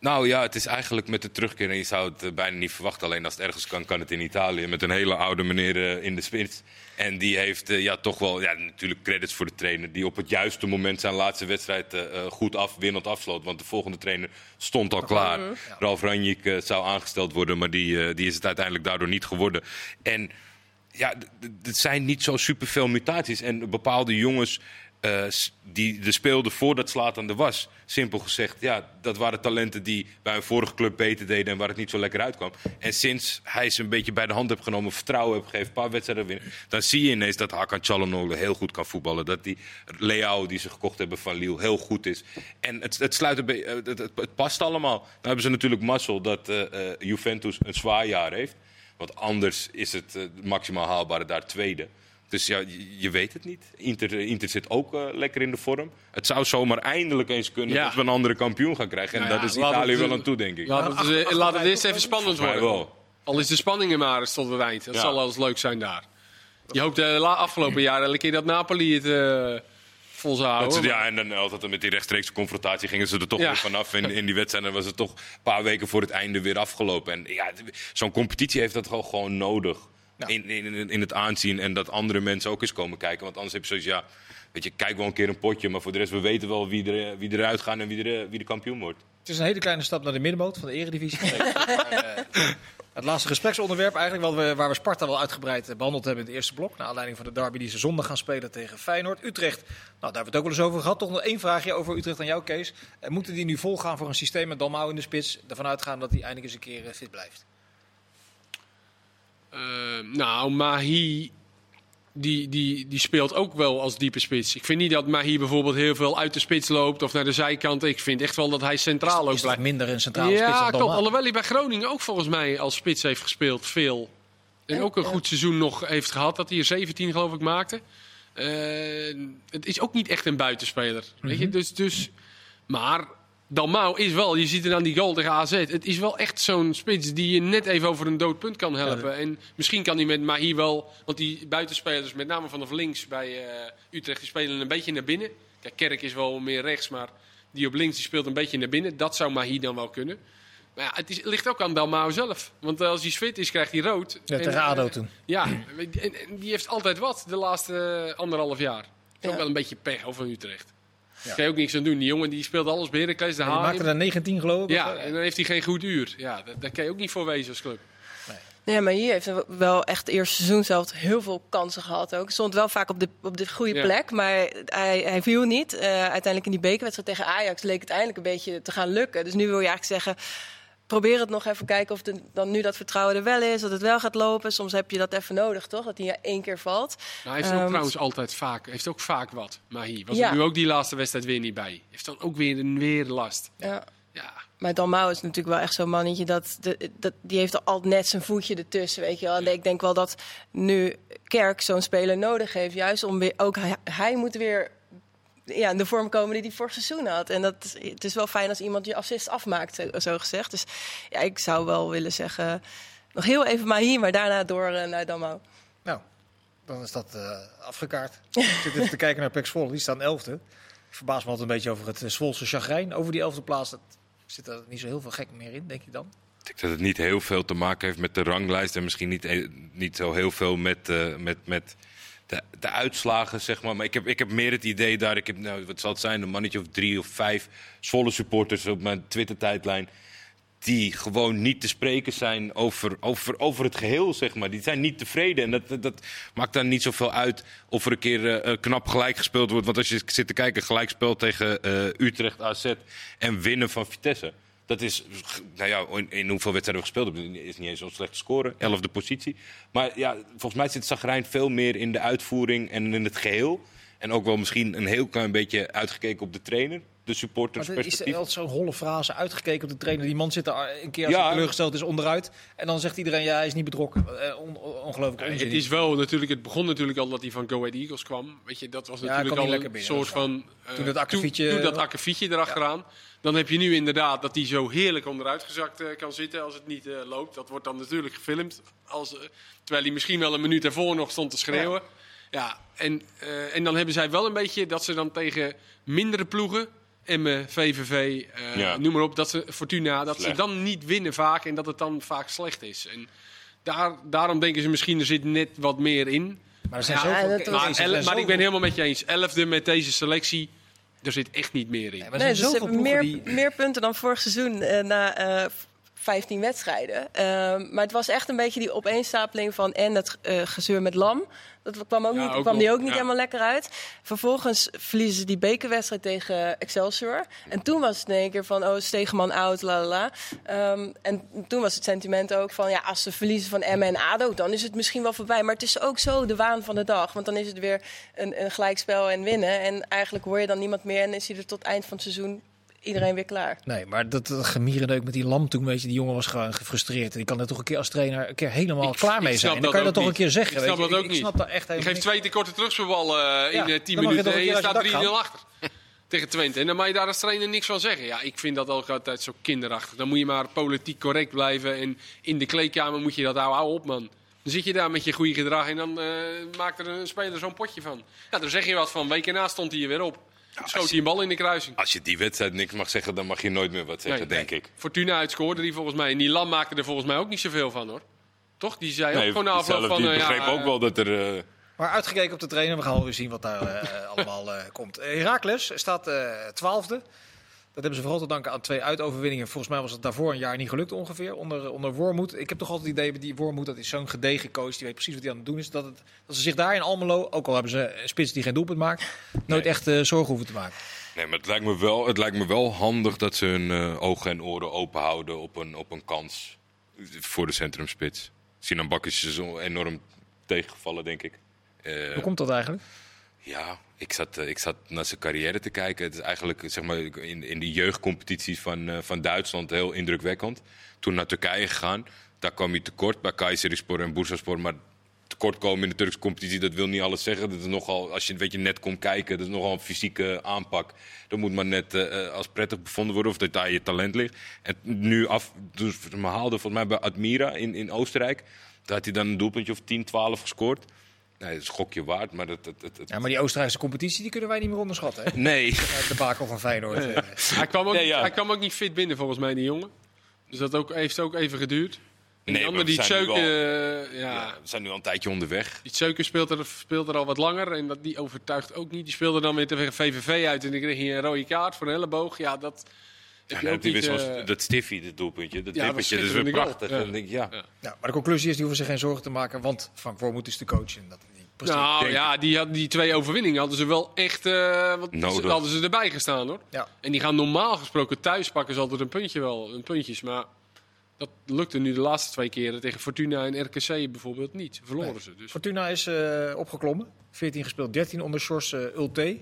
Nou ja, het is eigenlijk met de terugkeer. En je zou het eh, bijna niet verwachten. Alleen als het ergens kan, kan het in Italië. Met een hele oude meneer eh, in de spits. En die heeft eh, ja, toch wel ja, natuurlijk credits voor de trainer. Die op het juiste moment zijn laatste wedstrijd eh, eh, goed af, winnend afsloot. Want de volgende trainer stond al klaar. Ralf Ranjik eh, zou aangesteld worden. Maar die, eh, die is het uiteindelijk daardoor niet geworden. En ja, het zijn niet zo superveel mutaties. En bepaalde jongens eh, die er speelden voordat Slatan er was. Simpel gezegd, ja, dat waren talenten die bij een vorige club beter deden en waar het niet zo lekker uitkwam. En sinds hij ze een beetje bij de hand heeft genomen, vertrouwen heeft gegeven, een paar wedstrijden winnen, dan zie je ineens dat Hakan Çalhanoğlu heel goed kan voetballen. Dat die Leao die ze gekocht hebben van Lille heel goed is. En het, het, sluit eh, het, past allemaal. Dan hebben ze natuurlijk mazzel dat eh, Juventus een zwaar jaar heeft. Want anders is het eh, maximaal haalbare daar tweede. Dus ja, je, je weet het niet. Inter, Inter zit ook eh, lekker in de vorm. Het zou zomaar eindelijk eens kunnen Ja. dat we een andere kampioen gaan krijgen. En Nou ja, dat is Italië het, wel eh, aan toe, denk ik. Laat het, eh, laat eerst even spannend worden. wel. Al is de spanning er maar eens tot het eind. Dat Ja. zal eens leuk zijn daar. Je hoopt de afgelopen jaar elke keer dat Napoli het vol zou Dat houden. ze, ja, en dan altijd met die rechtstreekse confrontatie gingen ze er toch Ja. weer vanaf. In, in die wedstrijd en was het toch een paar weken voor het einde weer afgelopen. En ja, zo'n competitie heeft dat gewoon, gewoon nodig. In, in, in het aanzien en dat andere mensen ook eens komen kijken. Want anders heb je zoiets, ja, weet je, kijk wel een keer een potje. Maar voor de rest, we weten wel wie, er, wie eruit gaat en wie, er, wie de kampioen wordt. Het is een hele kleine stap naar de middenmoot van de Eredivisie. Het laatste gespreksonderwerp eigenlijk, wat we, waar we Sparta wel uitgebreid eh, behandeld hebben in het eerste blok. Naar aanleiding van de derby die ze zondag gaan spelen tegen Feyenoord. Utrecht, nou, daar hebben we het ook wel eens over gehad. Toch nog één vraagje over Utrecht aan jou, Kees. Eh, moeten die nu volgaan voor een systeem met Dalmau in de spits? Ervan uitgaan dat hij eindelijk eens een keer eh, fit blijft. Eh, nou, Mahi die, die, die speelt ook wel als diepe spits. Ik vind niet dat Mahi bijvoorbeeld heel veel uit de spits loopt of naar de zijkant. Ik vind echt wel dat hij centraal ook Is toch blijft. minder een centrale spits Ja, dan klopt. Dalmau? Alhoewel hij bij Groningen ook volgens mij als spits heeft gespeeld, veel. En ook een goed seizoen nog heeft gehad, dat hij er 17 geloof ik maakte. Eh, het is ook niet echt een buitenspeler. Weet je? Dus, dus, maar Dalmau is wel, je ziet het aan die goal tegen AZ. Het is wel echt zo'n spits die je net even over een dood punt kan helpen. En misschien kan hij met Mahi wel, want die buitenspelers, met name vanaf links bij eh, Utrecht, die spelen een beetje naar binnen. Kijk, Kerk is wel meer rechts, maar die op links die speelt een beetje naar binnen. Dat zou Mahi dan wel kunnen. Maar ja, het is, ligt ook aan Dalmau zelf. Want als hij fit is, krijgt hij rood. Ja, En, tegen ADO eh, toen. Ja, en, en die heeft altijd wat de laatste eh, anderhalf jaar. Dat is ook wel een beetje pech over Utrecht. Daar kan je ook niks aan doen. Die jongen die speelt alles bij Heracles, de Ja, die Haan. maakte er 19 geloof ik. Ja, en dan heeft hij geen goed uur. Ja, daar, daar kan je ook niet voor wezen als club. Ja, maar hier heeft hij wel echt het eerste seizoen zelf heel veel kansen gehad ook. Stond wel vaak op de, op de goede Ja. plek, maar hij, hij viel niet. Eh, uiteindelijk in die bekerwedstrijd tegen Ajax leek het eindelijk een beetje te gaan lukken. Dus nu wil je eigenlijk zeggen, probeer het nog even kijken of de, dan nu dat vertrouwen er wel is. Dat het wel gaat lopen. Soms heb je dat even nodig, toch? Dat hij één keer valt. Nou, hij heeft ook Ehm, trouwens altijd vaak, heeft ook vaak wat. Maar hier was Ja. er nu ook die laatste wedstrijd weer niet bij. Heeft dan ook weer, weer last. Ja. Ja, Maar Dalmau is natuurlijk wel echt zo'n mannetje dat, de, dat die heeft al net zijn voetje ertussen, weet je wel. En ik denk wel dat nu Kerk zo'n speler nodig heeft, juist om weer ook hij, hij moet weer ja, in de vorm komen die hij vorig seizoen had. En dat het is wel fijn als iemand je assist afmaakt, zo, zo gezegd. Dus ja, ik zou wel willen zeggen nog heel even maar hier, maar daarna door eh, naar Dalmau. Nou, dan is dat eh, afgekaart. Ik zit even te kijken naar Pek Zwolle, die staan elfde. Ik verbaas me altijd een beetje over het eh, Zwolse chagrijn. Over die elfde plaats dat zit er niet zo heel veel gek meer in, denk je dan? Ik denk dat het niet heel veel te maken heeft met de ranglijst. En misschien niet, niet zo heel veel met, eh, met, met de, de uitslagen, zeg maar. Maar ik heb, ik heb meer het idee daar. Ik heb, nou, wat zal het zijn, een mannetje of drie of vijf Zwolle supporters op mijn Twitter-tijdlijn. Die gewoon niet te spreken zijn over, over, over het geheel, zeg maar. Die zijn niet tevreden. En dat, dat, maakt dan niet zoveel uit of er een keer eh, eh, knap gelijk gespeeld wordt. Want als je zit te kijken, gelijkspel tegen eh, Utrecht AZ en winnen van Vitesse. Dat is, nou ja, in, in hoeveel wedstrijden we gespeeld hebben, is niet eens zo'n slechte score. Elfde positie. Maar ja, volgens mij zit Zagrijn veel meer in de uitvoering en in het geheel. En ook wel misschien een heel klein beetje uitgekeken op de trainer. Maar supporters er is perspectief. zo'n holle frase uitgekeken op de trainer. Die man zit er een keer als Ja. hij teleurgesteld is onderuit. En dan zegt iedereen, ja, hij is niet betrokken. Eh, on- on- ongelooflijk Ja, onzin. het is wel natuurlijk, het begon natuurlijk al dat hij van Go Ahead Eagles kwam. Weet je, dat was natuurlijk al een binnen, soort van. eh, Toen dat akkefietje- Toen, dat akkefietje erachteraan. Dan heb je nu inderdaad dat hij zo heerlijk onderuitgezakt eh, kan zitten als het niet eh, loopt. Dat wordt dan natuurlijk gefilmd. Als, eh, terwijl hij misschien wel een minuut ervoor nog stond te schreeuwen. Ja, en, eh, en dan hebben zij wel een beetje dat ze dan tegen mindere ploegen. Emmen, VVV, eh, Ja. noem maar op, dat ze, Fortuna, dat Slecht. ze dan niet winnen vaak en dat het dan vaak slecht is. En daar, daarom denken ze misschien, er zit net wat meer in. Maar er zijn Ja, zoveel Maar, el- maar ik ben helemaal met je eens. Elfde met deze selectie, er zit echt niet meer in. Maar er Nee, zijn dus ze zoveel hebben ploegen meer, die... meer punten dan vorig seizoen eh, na eh, 15 wedstrijden. Ehm, maar het was echt een beetje die opeenstapeling van en het eh, gezeur met Lam. Dat kwam, ook Ja, niet, ook kwam die ook niet ja. helemaal lekker uit. Vervolgens verliezen ze die bekerwedstrijd tegen Excelsior. En toen was het in één keer van, oh, Stegeman out, la la la. Ehm, en toen was het sentiment ook van, ja, als ze verliezen van Emmen en ADO... dan is het misschien wel voorbij. Maar het is ook zo de waan van de dag. Want dan is het weer een, een gelijkspel en winnen. En eigenlijk hoor je dan niemand meer... en is hij er tot eind van het seizoen iedereen weer klaar. Nee, maar dat, dat gemierendeuk met die lam toen, weet je, die jongen was gewoon gefrustreerd. En die kan er toch een keer als trainer een keer helemaal Ik- klaar mee zijn. Dan kan je dat toch een keer zeggen. Ik weet snap je. dat ook ik, niet. snap dat echt Je geeft twee te korte terugspelballen eh, Ja, in eh, 10 je toch minuten een en je staat je 3-0 dak gaat. achter. Tegen Twente. En dan mag je daar als trainer niks van zeggen. Ja, ik vind dat ook altijd zo kinderachtig. Dan moet je maar politiek correct blijven. En in de kleedkamer moet je dat hou, hou op, man. Dan zit je daar met je goede gedrag en dan eh, maakt er een speler zo'n potje van. Ja, dan zeg je wat van. Week erna stond hij er weer op. Schoot als hij een bal in de kruising. Als je die wedstrijd niks mag zeggen, dan mag je nooit meer wat zeggen, Nee, denk ik. Fortuna uitscoorde die volgens mij. En die Lam maakte er volgens mij ook niet zoveel van, hoor. Toch? Die zei ook Nee, gewoon na afloop van... die eh, begreep ja, ook wel dat er... eh, Maar uitgekeken op de trainer, we gaan wel weer zien wat daar eh, allemaal eh, komt. Eh, Heracles staat eh, twaalfde. dat hebben ze vooral te danken aan twee uitoverwinningen. Volgens mij was het daarvoor een jaar niet gelukt ongeveer, onder, onder Wormoed. Ik heb toch altijd het idee, die Wormoed, dat is zo'n gedegen coach, die weet precies wat hij aan het doen is. Dat, het, dat ze zich daar in Almelo, ook al hebben ze een spits die geen doelpunt maakt, nooit Nee. echt eh, zorgen hoeven te maken. Nee, maar het lijkt me wel, het lijkt me wel handig dat ze hun eh, ogen en oren open houden op een, op een kans voor de centrumspits. Sinan Bak is zo enorm tegengevallen, denk ik. Eh, Hoe komt dat eigenlijk? Ja, ik zat, eh, ik zat naar zijn carrière te kijken. Het is eigenlijk zeg maar, in, in de jeugdcompetities van, eh, van Duitsland heel indrukwekkend. Toen naar Turkije gegaan. Daar kwam hij tekort bij Kayserispor en Bursaspor. Maar tekortkomen in de Turkse competitie, dat wil niet alles zeggen. Dat is nogal, als je weet je, net komt kijken, dat is nogal een fysieke aanpak. Dat moet maar net eh, als prettig bevonden worden of dat daar je talent ligt. En nu af, dus haalde volgens mij bij Admira in, in Oostenrijk. Daar had hij dan een doelpuntje of 10, 12 gescoord. Nee, dat is een gokje waard, maar dat... dat, dat, dat- Ja, maar die Oostenrijkse competitie, die kunnen wij niet meer onderschatten. Hè? Nee. De bakel van Feyenoord. eh. Hij kwam, ook Nee, niet, ja. hij kwam ook niet fit binnen, volgens mij, die jongen. Dus dat ook, heeft ook even geduurd. En Nee, die maar andere, die we zijn nu Tseuken, ja, Ja, we zijn nu al een tijdje onderweg. die Tseuken speelt er, speelt er al wat langer en dat, die overtuigt ook niet. Die speelde dan weer tegen VVV uit en dan kreeg hij een rode kaart voor een elleboog. Ja, dat Ja, dat stiffie, dat doelpuntje. Dat Ja, dat is weer prachtig. Ja. En denk ja. Ja. Maar de conclusie is, die hoeven zich geen zorgen te maken, want Frank Wormoed is de coach. En dat, die nou ja, die, had, die twee overwinningen hadden ze wel echt eh, wat, Nodig. hadden ze erbij gestaan hoor. Ja. En die gaan normaal gesproken thuis pakken ze altijd een puntje wel, een puntjes. Maar dat lukte nu de laatste twee keren tegen Fortuna en RKC bijvoorbeeld niet. Verloren Nee. ze dus. Fortuna is eh, opgeklommen. 14 gespeeld, 13 onder Sjors eh, Ulte.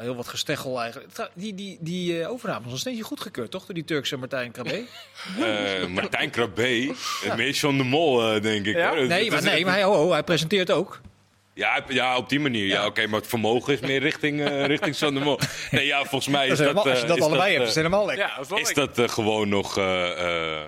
Heel wat gesteggel eigenlijk. Die, die, die eh, overname was nog steeds goedgekeurd, toch? Door die Turkse Martijn Krabbe. Eh, Martijn Krabbe, ja. meer John de Mol, eh, denk ik. Ja? hoor. Dat- Nee, maar, nee, maar hij, oh, oh, hij presenteert ook. Ja, ja, op die manier. Ja, Ja. oké, maar het vermogen is meer richting, eh richting de Mol. Nee, ja, volgens mij Dat is dat... als je dat allebei hebt, is het helemaal lekker. Ja, dat is is dat gewoon nog eh, eh,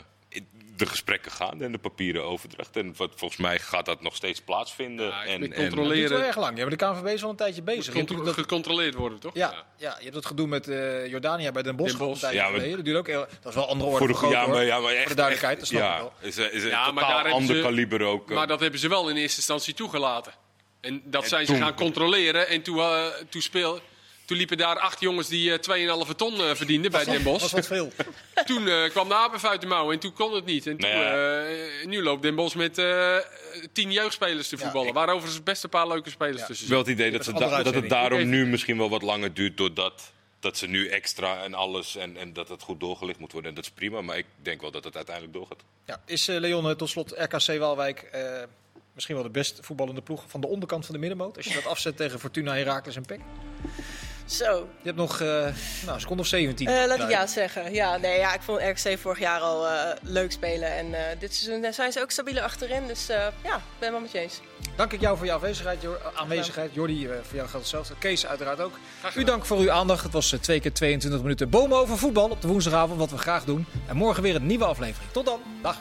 de gesprekken gaan en de papieren overdracht. En wat, volgens mij gaat dat nog steeds plaatsvinden. Ja, ik en, en, controle- Dat duurt wel erg lang. Ja, maar de KNVB is al een tijdje bezig. Contro- gecontroleerd worden toch? ja, ja, je hebt dat gedoe met eh, Jordania bij Den Bosch. Den Bosch. een tijdje Ja, maar- geleden. Dat duurt ook heel, Dat is wel een andere orde voor de, ja, maar, ja, maar echt, Voor de duidelijkheid, dat snap ik ja, wel. Is, is een Ja, maar totaal daar hebben ander ze- kaliber ook. eh. Maar dat hebben ze wel in eerste instantie toegelaten. En dat En zijn ze gaan controleren. En toen, toen, speel, toen liepen daar acht jongens die eh 2,5 ton eh, verdienden bij Den Dat Bosch. was wat veel. Toen eh, kwam de apen uit de mouw en toen kon het niet. En toen, eh, nu loopt Den Bosch met eh, tien jeugdspelers te Ja, voetballen. ik- waar overigens best een paar leuke spelers Ja. tussen wel zitten. het idee Dat dat, ze da- dat het daarom nu misschien wel wat langer duurt doordat dat ze nu extra en alles en, en dat het goed doorgelicht moet worden. En dat is prima, maar ik denk wel dat het uiteindelijk doorgaat. Ja, is eh, Leon eh, tot slot RKC Waalwijk eh, misschien wel de best voetballende ploeg van de onderkant van de middenmoot? Als je dat afzet tegen Fortuna, Heracles en PEC. Zo, Je hebt nog eh nou, een seconde of 17. Eh, laat ik ja zeggen. Ja, nee, ja, ik vond RKC vorig jaar al eh, leuk spelen. En eh, dit seizoen zijn ze ook stabieler achterin. Dus eh, ja, ik ben het wel met je eens. Dank ik jou voor jouw aanwezigheid, Jor- aanwezigheid. Jordi, eh, voor jou geldt hetzelfde. Kees uiteraard ook. U dank voor uw aandacht. Het was eh, twee keer 22 minuten bomen over voetbal op de woensdagavond, wat we graag doen. En morgen weer een nieuwe aflevering. Tot dan. Dag.